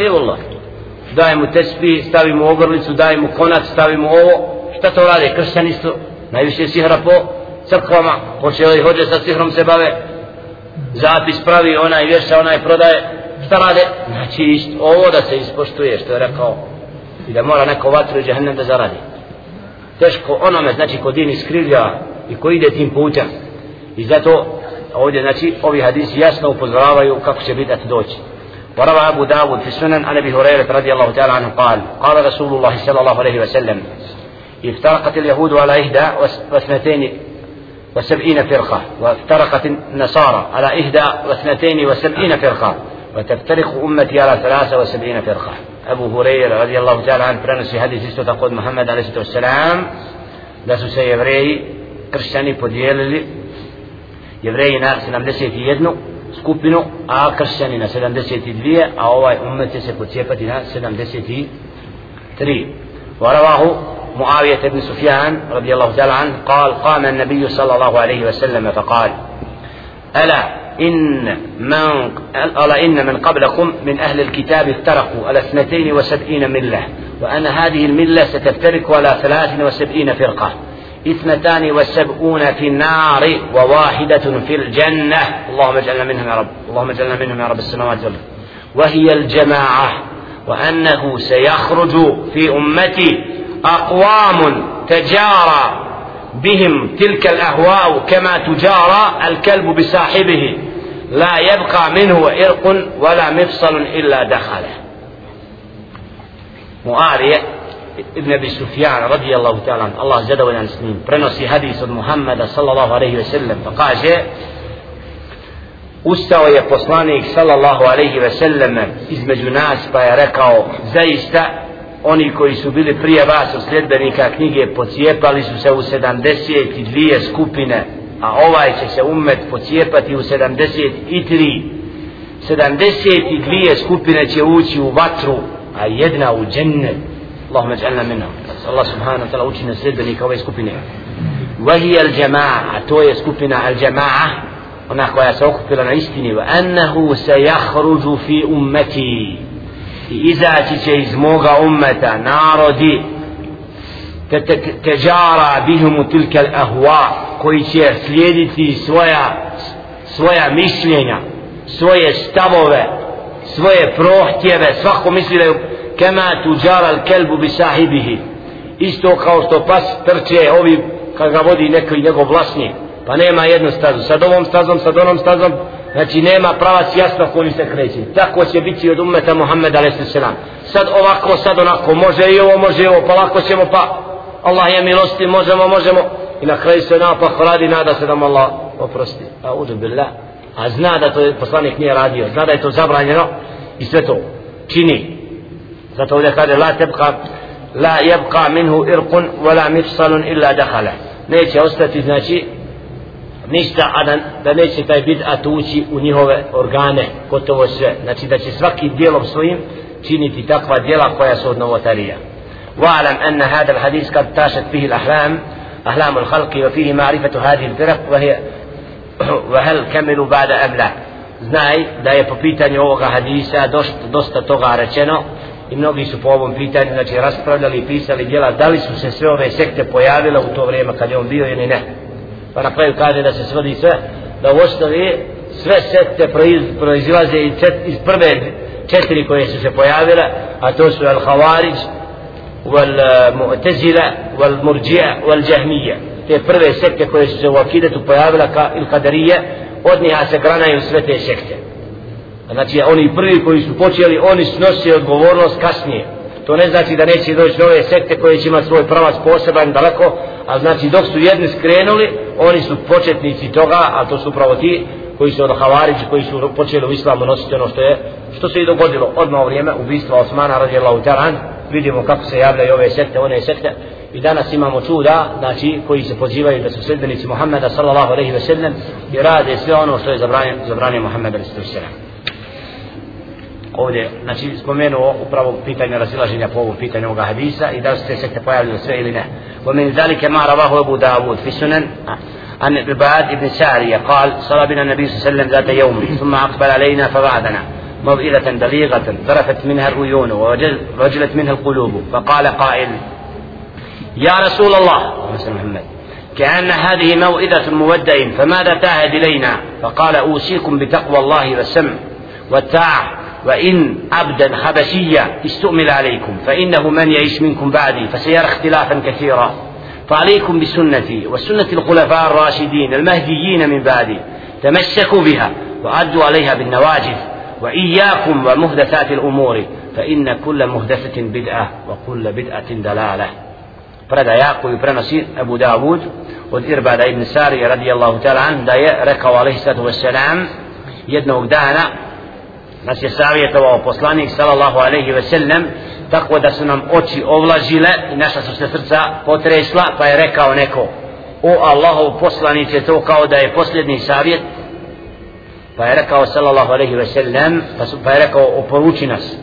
S1: evo Allah mu tespi, stavimo ogrlicu, daj mu konac, stavimo ovo šta to rade, kršćani su najviše sihra po crkvama, počeli hođe sa sihrom se bave, zapis pravi, onaj vješa, onaj prodaje, šta rade? Znači, ovo da se ispoštuje, što je rekao, i da mora neko vatru i džahnem da zaradi. Teško onome, znači, ko din iskrivlja i ko ide tim putem. I zato, ovdje, znači, ovi hadisi jasno upozoravaju kako će biti doći. وروى أبو داود في السنن عن أبي هريرة رضي الله تعالى عنه قال قال رسول الله صلى الله عليه وسلم افترقت اليهود على إحدى واثنتين وسبعين فرقة وافترقت النصارى على إحدى واثنتين وسبعين فرقة وتفترق أمتي على ثلاثة وسبعين فرقة. أبو هريرة رضي الله تعالى عنه برنسي حديث isto تقول محمد عليه الصلاة والسلام da su se jevreji kršćani podijelili jevreji na 71 skupinu a kršćani na 72 a ovaj umet će se pocijepati na 73 ورواhu معاوية بن سفيان رضي الله تعالى عنه قال قام النبي صلى الله عليه وسلم فقال ألا إن من ألا إن من قبلكم من أهل الكتاب افترقوا على اثنتين وسبعين ملة وأن هذه الملة ستفترق على ثلاث وسبعين فرقة إثنتان وسبعون في النار وواحدة في الجنة. اللهم اجعلنا منهم يا رب. اللهم اجعلنا منهم يا رب. السماوات والأرض. وهي الجماعة. وأنه سيخرج في أمتي أقوام تجارى بهم تلك الأهواء كما تجارى الكلب بصاحبه. لا يبقى منه إرق ولا مفصل إلا دخله. معاوية ابن ابي سفيان رضي الله تعالى عنه الله جل وعلا hadis برنسي حديث sallallahu محمد صلى الله عليه وسلم فقال Ustao je poslanik sallallahu alejhi ve sellem između nas pa je rekao zaista oni koji su bili prije vas od sljedbenika knjige pocijepali su se u 72 skupine a ovaj će se umet pocijepati u 73 72 skupine će ući u vatru a jedna u džennet. Allahumma ja'alna minhum Allah subhanahu wa ta'ala uči na sljedbenika ove skupine وهي الجماعة a to je skupina al-jama'a ona koja se okupila na istini annahu sayakhruju fi ummati i izaći će iz moga ummeta narodi teđara bihum tilka ahwa koji će slijediti svoja svoja mišljenja svoje stavove svoje prohtjeve svako misli da je kema tuđara kelbu bi sahibihi. Isto kao što pas trče ovi kad ga vodi neki njegov vlasnik. Pa nema jednu stazu. Sad ovom stazom, sad onom stazom. Znači nema pravac jasno kojim se kreće. Tako će biti od ummeta Muhammed a.s. sad ovako, sad onako. Može i ovo, može i ovo, pa lako ćemo pa Allah je milosti, možemo, možemo. I na kraju se napak radi, nada se da mu Allah oprosti, a uđu billah. A zna da to je poslanik nije radio. Zna da je to zabranjeno. I sve to čini. Ovdje kaže la tebka la jebka minhu irkun wala mifsalun illa dahala neće ostati znači ništa a da, da neće taj bid'at ući u njihove organe gotovo sve znači da će svaki dijelom svojim činiti takva dijela koja su od novotarija واعلم ان هذا الحديث قد تاشت به الاحلام احلام الخلق وفيه معرفه هذه الفرق وهي وهل كملوا بعد ام لا znaj da je po pitanju ovoga hadisa dosta toga rečeno i mnogi su po ovom pitanju znači raspravljali i pisali djela da li su se sve ove sekte pojavile u to vrijeme kad je on bio ili ne. Pa na kraju kaže da se svodi sve da u osnovi sve sekte proiz, proizilaze iz, iz prve četiri koje su se pojavile a to su al-Havarić wal-Mu'tazila eh, wal-Murđija Wal-Džahmija te prve sekte koje su se u akidetu pojavile ka il-Kadarije od njih se granaju sve te sekte znači oni prvi koji su počeli oni snose odgovornost kasnije. To ne znači da neće doći nove sekte koje će imati svoj pravac poseban daleko a znači dok su jedni skrenuli oni su početnici toga a to su upravo ti koji su od Havariđi koji su počeli u islamu nositi ono što je što se i dogodilo odmah u vrijeme ubistva Osmana radijallahu taran, vidimo kako se javljaju ove sekte one sekte. I danas imamo čuda znači koji se pozivaju da su sredbenici Muhammeda sallallahu alaihi ve sellem i rade sve ono što je zabranio, zabranio Muhammeda sallallahu alaihi ve sellem ovdje, znači spomenuo upravo pitanje razilaženja po ovom pitanju ovoga hadisa i da su se sekte pojavili sve ili ne. ومن ذلك ما رواه أبو داود في سنن عن عباد بن سارية قال صلى بنا النبي صلى الله عليه وسلم ذات يوم ثم أقبل علينا موئلة بليغة ذرفت منها العيون ورجلت منها القلوب فقال قائل يا رسول الله محمد كأن هذه موئدة مودع فماذا تعهد إلينا فقال أوصيكم بتقوى الله والسمع والتاع وإن عبدا حبشيا استؤمل عليكم فإنه من يعيش منكم بعدي فسيرى اختلافا كثيرا. فعليكم بسنتي وسنة الخلفاء الراشدين المهديين من بعدي تمسكوا بها وعدوا عليها بالنواجذ وإياكم ومهدثات الأمور فإن كل مهدثة بدعة وكل بدعة دلالة. predaja koju prenosi Abu Dawud od Irbada ibn Sari radijallahu ta'ala an da je rekao alaihi sallatu wassalam jednog dana nas je savjetovao poslanik sallallahu alaihi ve sellem tako da su nam oči ovlažile i naša su se srca potresla pa je rekao neko o Allahov poslanice to kao da je posljedni savjet pa je rekao sallallahu alaihi ve sellem pa, su, pa je rekao oporuči nas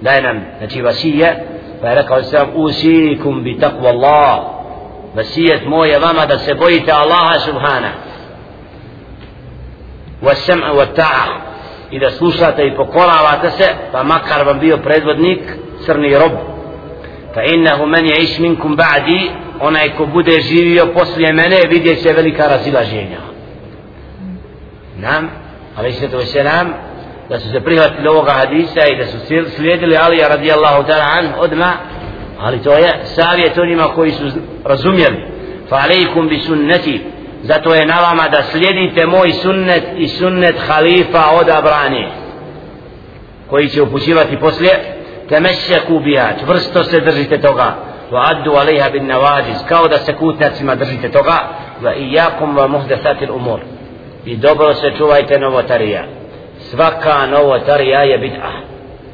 S1: daj nam znači vasije pa je rekao sallam usikum bi takvu Allah vasijet moje vama da se bojite Allaha subhana والسمع والطاعه i da slušate i pokoravate se pa makar vam bio predvodnik crni rob. Fa innahu man ya'ish minkum ba'di onaj ko bude živio poslije mene vidjet će velika razilaženja. Nam ali se to selam da su se prihvatili ovoga hadisa i da su slijedili Alija radijallahu ta'ala an odma ali to je savjet onima koji su razumjeli. Fa alaikum bi sunnati zato je na vama da slijedite moj sunnet i sunnet halifa odabrani koji će upućivati poslije temešeku bija čvrsto se držite toga. Wa addu alaiha bin navađiz kao da se kutnjacima držite toga. Wa iyakum wa muhdesatil umur i dobro se čuvajte novotarija svaka novotarija je bid'a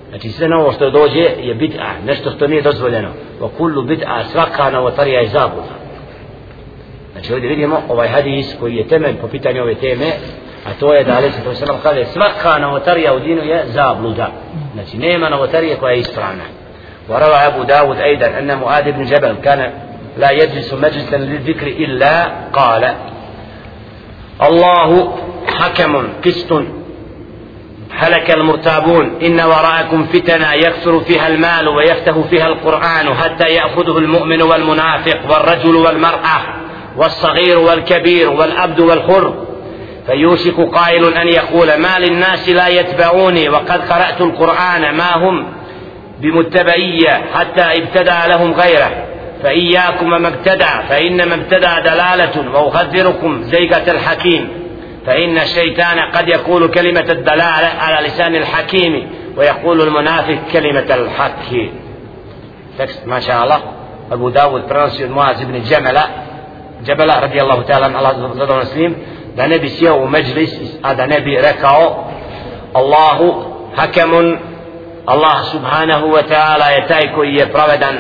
S1: znači sve novo što dođe je bid'a nešto što nije dozvoljeno. Wa kullu bid'a svaka novotarija je zabuda znači ovdje vidimo ovaj hadis koji je temelj po pitanju ove teme a to je da ali se to se nam kaže svaka novotarija u dinu je zabluda. Znači nema novotarije koja je ispravna. وروى أبو داود أيضا أن معاذ بن جبل كان لا يجلس مجلسا للذكر إلا قال الله حكم قسط هلك المرتابون إن وراءكم فتنا يكثر فيها المال ويفتح فيها القرآن حتى يأخذه المؤمن والمنافق والرجل والمرأة والصغير والكبير والعبد والحر فيوشك قائل أن يقول ما للناس لا يتبعوني وقد قرأت القرآن ما هم بمتبعية حتى ابتدع لهم غيره. فإياكم ما ابتدع فإنما ابتدع دلالة وأخذركم زيغة الحكيم. فإن الشيطان قد يقول كلمة الدلالة على لسان الحكيم ويقول المنافق كلمة الحق. تكست ما شاء الله أبو داود برانسي معاذ بن جمل رضي الله تعالى عن الله زاد المسلم da ne bi sjeo u međlis a da ne bi rekao Allahu hakemun Allah subhanahu wa ta'ala je taj koji je pravedan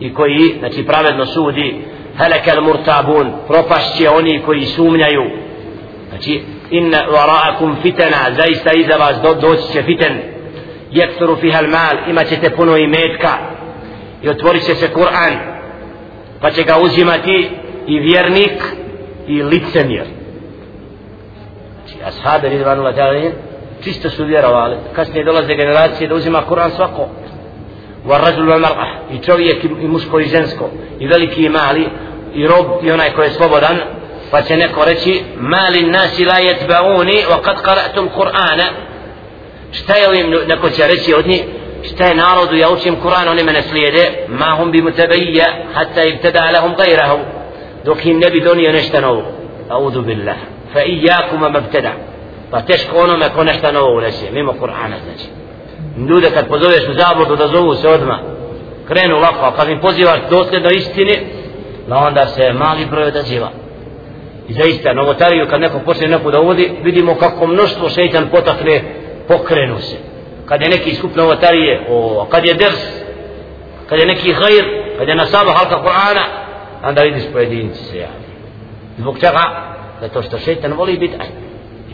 S1: i koji znači pravedno sudi helekel murtabun propašće oni koji sumnjaju znači inna waraakum fitana zaista iza vas do, doći će fiten jekturu fiha mal imat ćete puno imetka i otvorit će se Kur'an pa će ga uzimati i vjernik i licemjer znači ashabi ridvanu ta'ala čisto su vjerovali kasnije dolaze generacije da uzima Kur'an svako والرجل والمرأة i čovjek i muško i žensko i veliki i mali i rob i onaj ko je slobodan pa će neko reći mali nasi la jetbauni wa kad qara'tu l'Qur'ana šta je ovim neko će reći od njih šta je narodu ja učim Kur'an oni mene slijede ma hum bi mutabijja hatta ibtada lahum gajrahu dok im ne bi donio nešto novo. Audu billah. Fa iyakum ma ibtada. Pa teško onome ko nešto novo unese mimo Kur'ana znači. Ljude kad pozoveš u zabludu da zovu se odmah krenu lako, a kad im pozivaš dosljedno istini da pa onda se mali broj odaziva. I zaista novotariju kad neko počne neku da uvodi vidimo kako mnoštvo šeitan potakne pokrenu se. Kad je neki skup novotarije o, kad je ders kad je neki hajr kad je nasaba halka Kur'ana onda vidiš pojedinci se javi zbog čega? zato što šeitan voli biti aj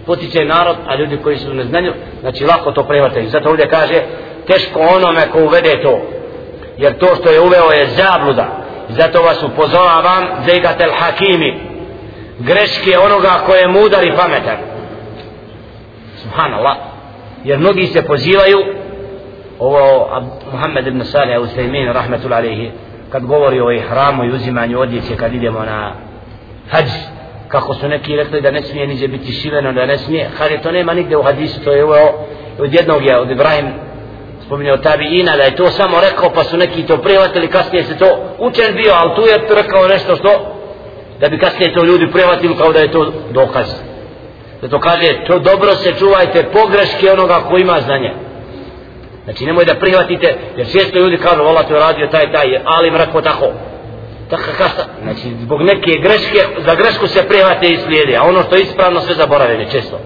S1: potiče narod, a ljudi koji su u neznanju, znači lako to prevataju. Zato ovdje kaže, teško onome ko uvede to. Jer to što je uveo je zabluda. Zato vas upozoravam, zegatel hakimi, greške onoga ko je mudar i pametan. Subhanallah. Jer mnogi se pozivaju, ovo Muhammed ibn Salih al-Usaymin, rahmetul alaihi kad govori o ihramu i uzimanju odjeće kad idemo na hađ, kako su neki rekli da ne smije niđe biti šiveno, da ne smije, ali to nema nigde u hadisu, to je ovo od jednog je, od Ibrahim spominjao tabiina, da je to samo rekao, pa su neki to prihvatili, kasnije se to učen bio, ali tu je rekao nešto što, da bi kasnije to ljudi prihvatili kao da je to dokaz. Da to kaže, to dobro se čuvajte pogreške onoga ko ima znanje. Znači nemoj da prihvatite, jer često ljudi kažu, vola to je radio taj, taj, ali mrako tako tako kasa, znači zbog neke greške, za grešku se prihvate i slijede, a ono što je ispravno sve zaboravljene često.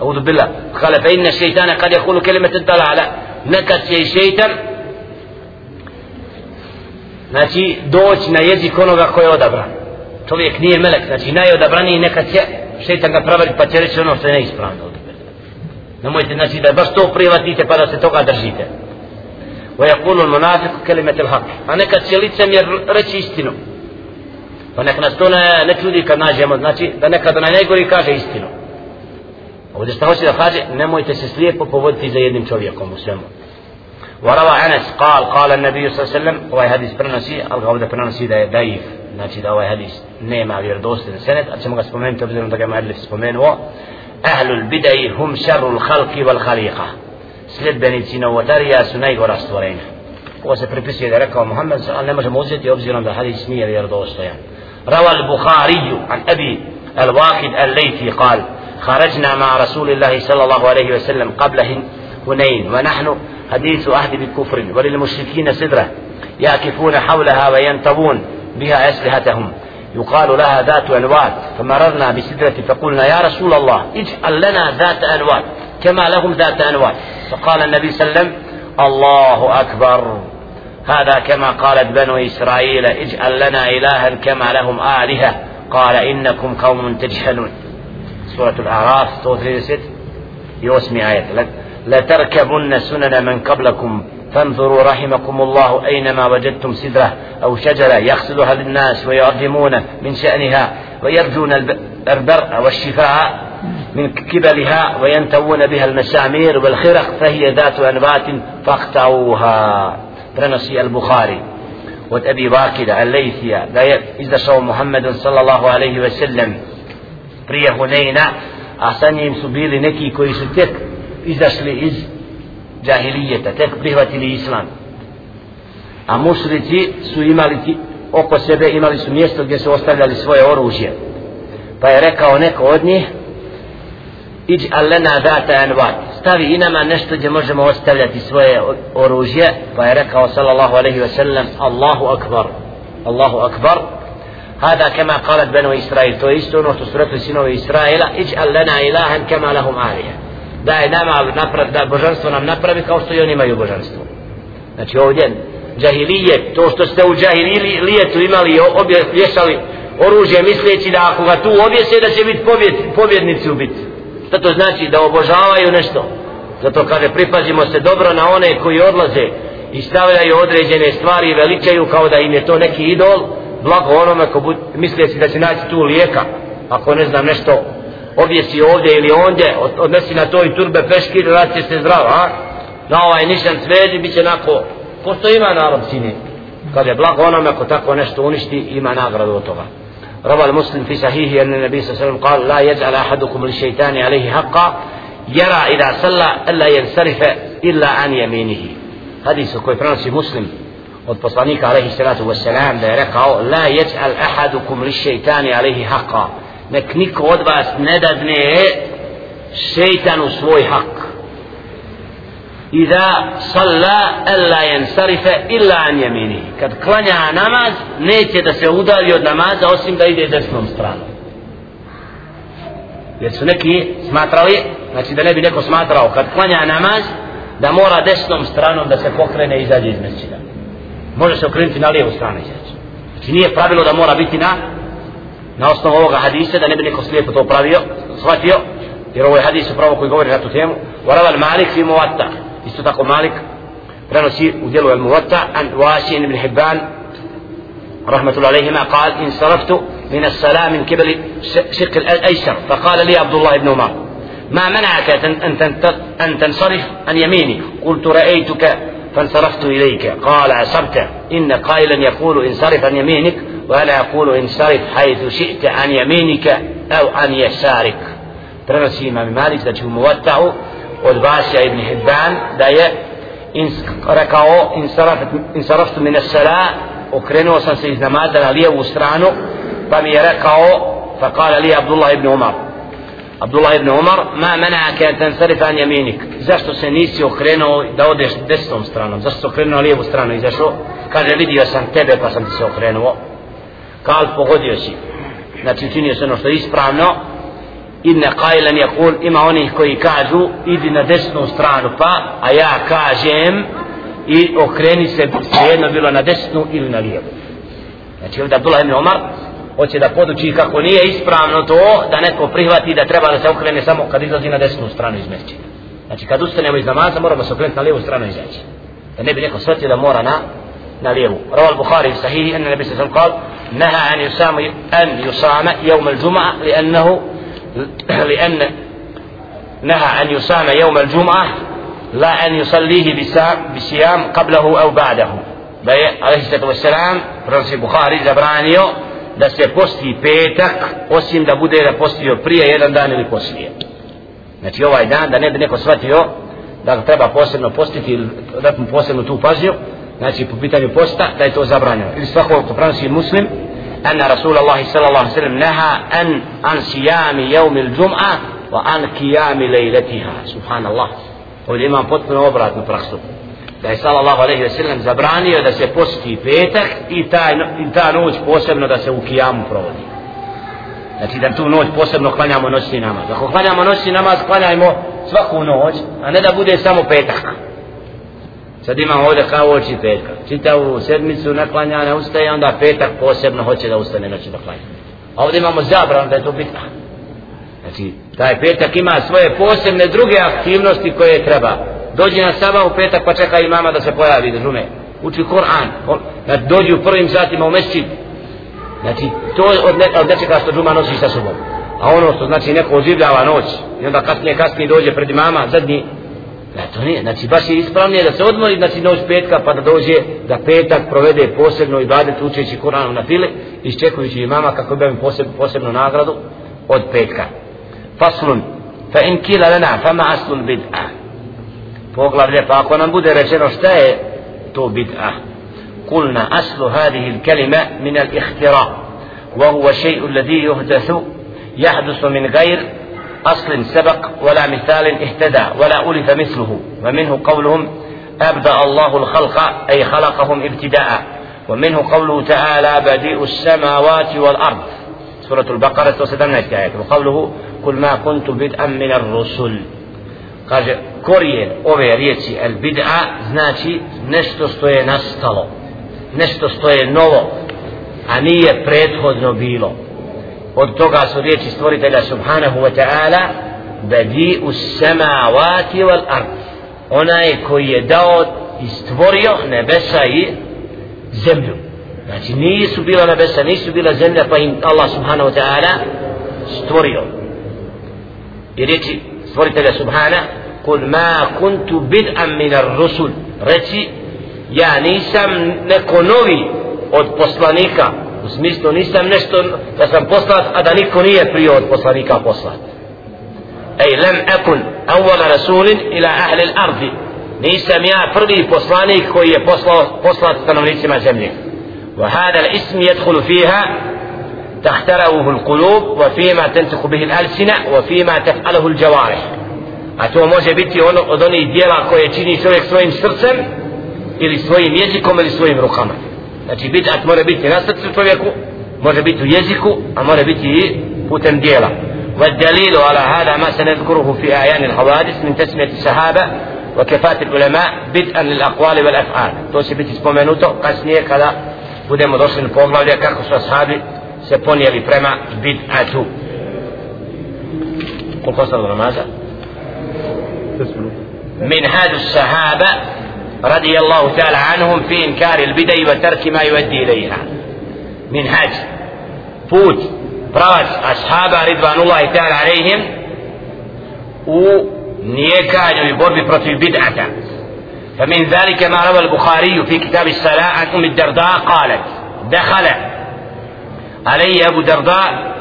S1: Audu billah, kale fa inna šeitana kad je hulu kelimete dalala, nekad će i šeitan, znači doći na jezik onoga koji je odabran. Čovjek nije melek, znači najodabraniji nekad će šeitan ga pravari pa će reći ono što je neispravno. Nemojte znači da baš to prihvatite pa da se toga držite. ويقول المنافق كلمة الحق أنا كتشليت سمير رتش istinu pa nek nas to ne, ne čudi kad nađemo znači da nekada na najgori kaže istinu ovdje što hoće da kaže nemojte se slijepo povoditi za jednim čovjekom u svemu وروى أنس قال قال النبي صلى الله عليه وسلم ovaj hadis prenosi ali ga ovdje prenosi da je daif znači da ovaj hadis nema vjerodostojni senet ali ćemo ga spomenuti obzirom da ga Madlif spomenuo أهل البدع هم شر الخلق والخليقة sljedbenici novotarija su najgora stvorenja. Ovo se pripisuje da je rekao Muhammed, ali ne možemo uzeti obzirom da hadis nije vjerodostojan. روى البخاري عن أبي الواقد الليثي قال خرجنا مع رسول الله صلى الله عليه وسلم قبل هنين ونحن حديث عهد بالكفر وللمشركين سدرة يأكفون حولها وينتبون بها أسلحتهم يقال لها ذات أنوات فمررنا بسدرة فقلنا يا رسول الله اجعل لنا ذات أنوات كما لهم ذات أنوات فقال النبي صلى الله عليه وسلم الله أكبر. هذا كما قالت بنو إسرائيل اجعل لنا إلها كما لهم آلهة. قال إنكم قوم تجهلون. سورة الأعراف 136 يوسمي آية. لتركبن سنن من قبلكم. فانظروا رحمكم الله أينما وجدتم سدرة أو شجرة يغسلها للناس ويعظمون من شأنها ويرجون البرء والشفاء من كبلها وينتوون بها المسامير والخرق فهي ذات أنبات فاقطعوها. Vakida al-Lejthija da je izašao Muhammed sallallahu alaihi ve sellem prije Huneyna a sa njim su bili neki koji su tek izašli iz džahilijeta, tek prihvatili islam. A mušrici su imali oko sebe, imali su mjesto gdje su ostavljali svoje oružje. Pa je rekao neko od njih, iđ alena data anvat, stavi i nama nešto gdje možemo ostavljati svoje oružje. Pa je rekao sallallahu alaihi ve sellem, Allahu akbar, Allahu akbar, Hada kema kalat benu Israil, to je isto ono što su rekli sinovi Israela, iđ alena ilahan kema lahum alijan da je nama napravi, da božanstvo nam napravi kao što i oni imaju božanstvo. Znači ovdje džahilije to što ste u džahilijetu imali obje, vješali oružje misleći da ako ga tu objese da će biti pobjed, pobjednici u biti. Šta to znači? Da obožavaju nešto? Zato kaže pripazimo se dobro na one koji odlaze i stavljaju određene stvari i veličaju kao da im je to neki idol, blago onome ko misleći da će naći tu lijeka, ako ne znam nešto objesi ovdje ili ondje, odnesi na to i turbe peškir, rad će se zdrav, a? Na ovaj nišan svezi, bit će nako, ko što ima narod sini? Kad je blago onome ko tako nešto uništi, ima nagradu od toga. روى المسلم في صحيحه أن النبي صلى الله عليه وسلم قال لا يجعل أحدكم للشيطان عليه حقا يرى إذا صلى ألا ينصرف إلا عن يمينه حديث كوي فرنسي مسلم od poslanika alaihi salatu wassalam da je rekao la jeđal ahadukum li šeitani alaihi haqa nek niko od vas ne dadne šeitanu svoj hak Iza salla alla yansarifa illa an yamini. Kad klanja namaz, neće da se udalji od namaza osim da ide desnom stranom. Jer su neki smatrali, znači da ne bi neko smatrao kad klanja namaz, da mora desnom stranom da se pokrene i izađe iz mesčina. Može se okrenuti na lijevu stranu izaći. Znači nije pravilo da mora biti na na osnovu ovoga hadisa, da ne bi neko slijepo to pravio, shvatio, jer ovo je hadis upravo koji govori na tu temu. Varaval Malik fi muvatta, isto tako Malik prenosi u dijelu Al-Muwatta an Wasi ibn Hibban الله عليهما قال انصرفت من الصلاة من قبل شق الأيسر فقال لي عبد الله بن عمر ما منعك أن تنصرف عن يميني قلت رأيتك فانصرفت إليك قال عصبت إن قائلا يقول انصرف عن يمينك وأنا أقول انصرف حيث شئت عن يمينك أو عن يسارك prenosi imam Malik da će mu od Vasija ibn Hibban da je ins, rekao insaraftu mine sala okrenuo sam se iz namaza na lijevu stranu pa mi je rekao fa kala li Abdullah ibn Umar Abdullah ibn Umar ma menaka an tansarif an yaminik zašto se nisi okrenuo da odeš desnom stranom zašto se okrenuo na lijevu stranu izašao kaže vidio sam tebe pa sam ti se okrenuo kal pogodio si. Znači učinio se ono što je ispravno. Inne kajlen je kul ima onih koji kažu idi na desnu stranu pa a ja kažem i okreni se jedno bilo na desnu ili na lijevu. Znači ovdje Abdullah ibn Omar hoće da poduči kako nije ispravno to da neko prihvati da treba da se okrene samo kad izlazi na desnu stranu iz mešćina znači kad ustanemo iz namaza moramo se okrenuti na lijevu stranu izaći. Da ne bi neko shvatio da mora na na lijevu. Raval Bukhari sahihi en nebi se sam kal an yusama an yusama yawm al-jum'a li annahu لأن نهى أن يصام يوم الجمعة لا أن يصليه بصيام قبله أو بعده بي عليه الصلاة والسلام prenosi Buhari zabranio da se posti petak osim da bude da postio prije jedan dan ili poslije znači ovaj dan da ne bi neko shvatio da ga treba posebno postiti ili da mu posebno tu pažnju znači po pitanju posta da je to zabranjeno ili svako ko prenosi muslim أن رسول الله صلى الله عليه وسلم نهى أن عن صيام يوم الجمعة وعن قيام ليلتها سبحان الله والإمام potpuno obratnu praksu da je sallallahu alaihi ve sellem zabranio da se posti petak i, taj, i ta noć posebno da se u kijamu provodi znači da tu noć posebno klanjamo noćni namaz ako klanjamo noćni namaz klanjajmo svaku noć a ne da bude samo petak sad ima ovdje kao oči petka. Čitavu sedmicu naklanja ne ustaje onda petak posebno hoće da ustane noći da klanja. A ovdje imamo zabran da je to bitno. Znači taj petak ima svoje posebne druge aktivnosti koje treba. Dođi na saba u petak pa čeka imama da se pojavi razume? Uči Kur'an. Znači dođi u prvim satima u mesčit znači to od, ne, od nečega što džuma nosi sa sobom. A ono što znači neko oživljava noć i onda kasnije kasnije dođe pred imama zadnji Ne, to nije, znači baš je ispravnije da se odmori, znači noć petka pa da dođe da petak provede posebno i badet učeći Kur'anom na file, iščekujući imama kako bi poseb, posebnu nagradu od petka. Faslun, fa in kila lana, fa ma aslun bid'a. Poglavlje, pa ako nam bude rečeno šta je to bid'a, kulna aslu hadihi il-kelime min al-ihtira, wa huwa še'u ladhi yuhdathu, jahdusu min gajr, أصل سبق ولا مثال اهتدى ولا ألف مثله ومنه قولهم أبدأ الله الخلق أي خلقهم ابتداء ومنه قوله تعالى بديء السماوات والأرض. سورة البقرة وستمنى آية وقوله قل ما كنت بدءا من الرسل. kaže korijen ove riječi el bid'a znači nešto što je nastalo. Nešto što je novo od toga su riječi stvoritelja subhanahu wa ta'ala badi u samavati wal ard onaj koji je dao i stvorio nebesa i zemlju znači nisu bila nebesa nisu bila zemlja pa im Allah subhanahu wa ta'ala stvorio i riječi stvoritelja subhana kul ma kuntu bid'an min ar rusul reci ja nisam neko novi od poslanika smislu nisam nešto da sam poslat a da niko nije prije od poslanika poslat ej lem ekun awwala rasulin ila ahli al-ardi nisam ja prvi poslanik koji je poslao poslat stanovnicima zemlje وهذا الاسم يدخل فيها تخترعه القلوب وفيما تنطق به الألسنة وفيما تفعله الجوارح a to može biti ono od onih dijela koje čini čovjek svojim srcem ili svojim jezikom ili svojim rukama znači bid'at mora biti na srcu čovjeku može biti u jeziku a mora biti i putem dijela والدليل على هذا ما سنذكره في أعيان الحوادث من تسمية الصحابة وكفاة العلماء بدءا للأقوال والأفعال to će biti spomenuto kasnije kada budemo došli na poglavlje kako su ashabi se ponijeli prema bid'atu koliko ostalo namaza? من هذا الصحابة رضي الله تعالى عنهم في إنكار البدع وترك ما يؤدي إليها. منهج فوت pravac ashaba ridvanullahi ta'ala alaihim u nijekanju i borbi protiv bid'ata فمن ذلك ما روى البخاري في كتاب الصلاة عن أم الدرداء قالت دخل علي أبو درداء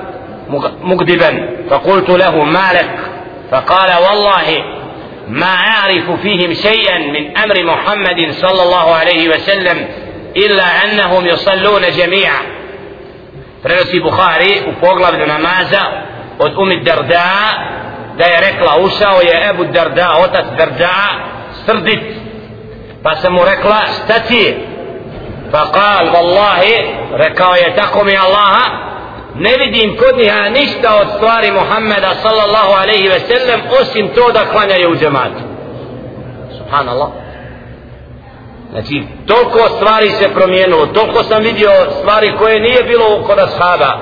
S1: مكذبا فقلت له ما لك فقال والله ما أعرف فيهم شيئا من أمر محمد صلى الله عليه وسلم إلا أنهم يصلون جميعا prenosi Buhari u poglavlju namaza od Umi Darda da je rekla ušao je Ebu Darda otac Darda srdit pa sam mu rekla šta ti pa kal vallahi rekao je tako mi Allaha ne vidim kod njiha ništa od stvari Muhammeda sallallahu alaihi ve sellem osim to da klanjaju u džematu subhanallah znači toliko stvari se promijenilo toliko sam vidio stvari koje nije bilo kod ashaba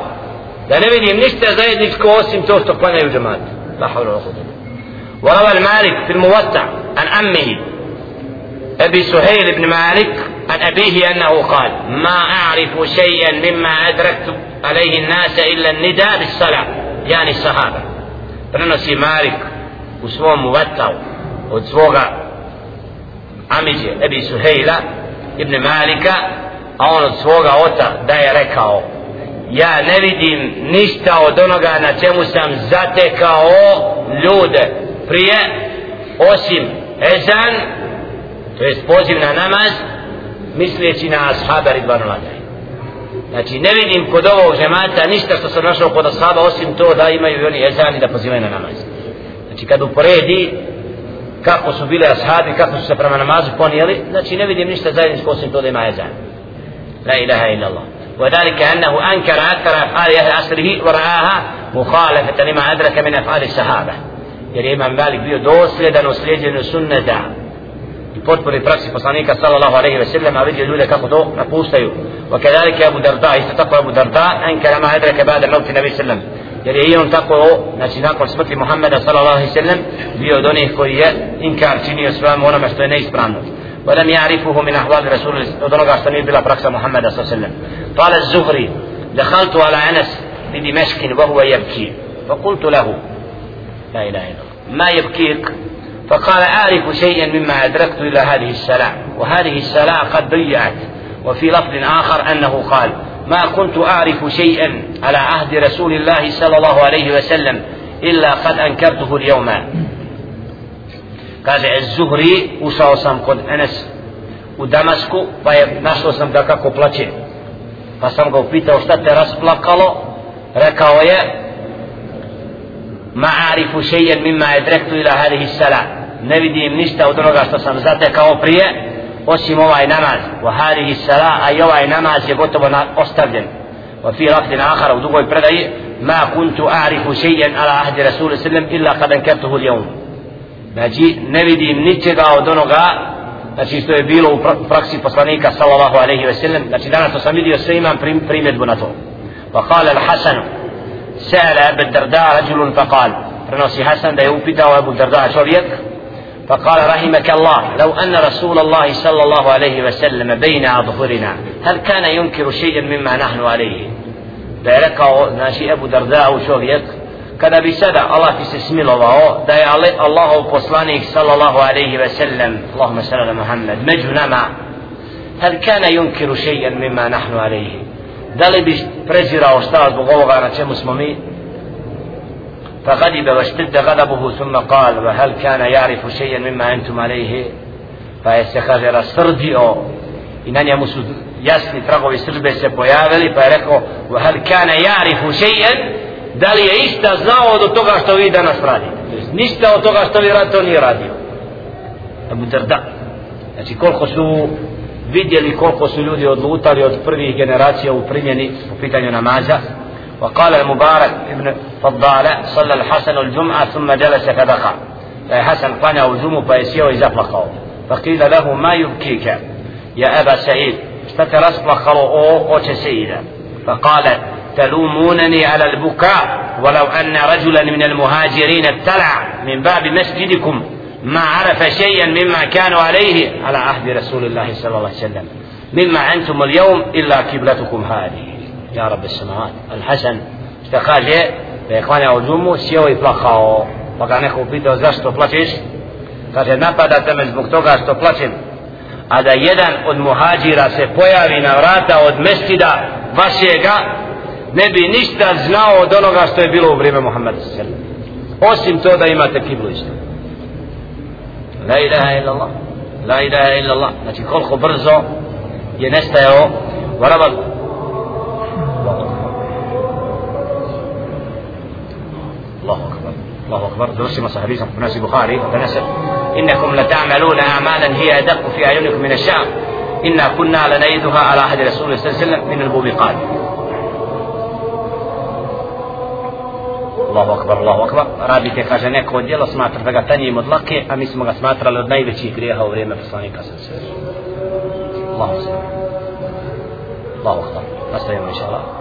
S1: da ne vidim ništa zajedničko osim to što klanjaju u džematu la havla la kudru وروى المالك في الموسع عن أمه أبي سهيل بن مالك عن أبيه أنه قال ما أعرف شيئا مما أدركت عليه الناس إلا النداء بالصلاة يعني الصحابة prenosi Malik u svom vatavu od svoga Amidje, Ebi Suhejla, Ibn Malika, a on od svoga ota da je rekao Ja ne vidim ništa od onoga na čemu sam zatekao ljude prije, osim Ezan, to je poziv na namaz, misleći na Ashabar. znači ne vidim kod ovog žemata ništa što sam našao kod ashaba osim to da imaju oni ezani da pozivaju na namaz znači kad uporedi kako su bili ashabi, kako su se prema namazu ponijeli, znači ne vidim ništa zajedničko osim to da ima ezan. La ilaha illa Allah. وذلك أنه أنكر أكثر أفعال أهل عصره ورآها مخالفة لما أدرك من أفعال الصحابة jer je Imam Malik bio dosljedan u slijedjenju sunneta I potpori praksi poslanika sallallahu alaihi ve sellem a vidio ljude kako to napuštaju wa kadalike Abu Darda isto tako Abu Darda ankara ma adraka ba'da mauti nabi sallam jer je on tako znači nakon smrti Muhammeda sallallahu alaihi ve sellem bio od onih koji je inkar činio svemu onome što je neispravno ولم يعرفه من أحوال رسول الله ودرجة أحسن بلا بركس محمد صلى الله عليه وسلم قال الزهري دخلت على أنس بدمشق وهو يبكي فقلت له لا إله إلا الله ما يبكيك فقال أعرف شيئا مما أدركت إلى هذه السلاة وهذه السلاة قد ضيعت. وفي لفظ آخر أنه قال ما كنت أعرف شيئا على عهد رسول الله صلى الله عليه وسلم إلا قد أنكرته اليوم. قال الزهري وصاو سام قد أنس ودمسكو فنشلو سام دكاكو بلاتي فسام قو بيته وشتت راس بلاكالو ركاوية ما أعرف شيئا مما أدركت إلى هذه السلام ne vidim ništa od onoga što sam zatekao prije osim ovaj namaz wa hadihi sala a i ovaj namaz je gotovo na, ostavljen wa fi rafdin ahara u drugoj predaji ma kuntu a'rifu šejen ala ahdi rasulu sallam illa kad ankertuhu ljom znači ne vidim ničega od onoga znači što je bilo u praksi poslanika sallallahu alaihi ve sellem znači danas to sam vidio sve imam primjedbu na to wa kale al-Hasan سأل أبا الدرداء رجل فقال رنوسي حسن ده يوبدا أبو الدرداء شوريك فقال رحمك الله لو أن رسول الله صلى الله عليه وسلم بين أظهرنا هل كان ينكر شيئا مما نحن عليه؟ بارك ناشي أبو درداء وشوفيك كذا بسدى الله في اسم الله دا الله وقصلانه صلى الله عليه وسلم. اللهم صل على محمد. مجنما هل كان ينكر شيئا مما نحن عليه؟ دا لي بيزيرا وشتاز بغوغا ناشي فغضب واشتد غضبه ثم قال وهل كان يعرف شيئا مما انتم عليه فاستخذ رسرديو i na njemu su jasni tragovi srbe se pojavili pa je rekao وهل كان يعرف شيئا da li je išta znao od toga što vi danas radite ništa od toga što vi radite on nije radio Abu Darda znači koliko su vidjeli koliko su ljudi odlutali od prvih generacija u primjeni u pitanju namaza وقال المبارك ابن فضالة صلى الحسن الجمعة ثم جلس فبقى. حسن قنع الجمعة فيسير ويزفلقه فقيل له ما يبكيك يا أبا سعيد؟ فترس بخروا أو أو سيدا فقال تلومونني على البكاء ولو أن رجلا من المهاجرين ابتلع من باب مسجدكم ما عرف شيئا مما كانوا عليه على عهد رسول الله صلى الله عليه وسلم. مما أنتم اليوم إلا كبلتكم هذه. يا رب السماوات الحسن فقال لي فقال يا وجومه سيو يفلخا فقال نحو بيتو زاستو بلاتيس قال لي نبدا zbog toga što بلاتيس a da jedan od muhađira se pojavi na vrata od mestida vašega ne bi ništa znao od onoga što je bilo u vrijeme Muhammeda s.a. osim to da imate kiblu isto. La ilaha illallah la ilaha illallah. Znači koliko brzo je nestajao varavad الله أكبر. درسنا صحيح في ناس البخاري. إنكم لتعملون اعمالا هي أدق في أعينكم من الشام إنا كنا لنيدها على عهد رسول الله صلى الله عليه وسلم من البوبقان الله أكبر الله أكبر. رابي تي كاجا نيكو ديلو سماتر دغا تاني مدلكي امي سمغا سماتر لو نايفيتشي غريها وريما في صانيكا صلى الله عليه وسلم الله أكبر. الله أكبر. نستعين إن شاء الله.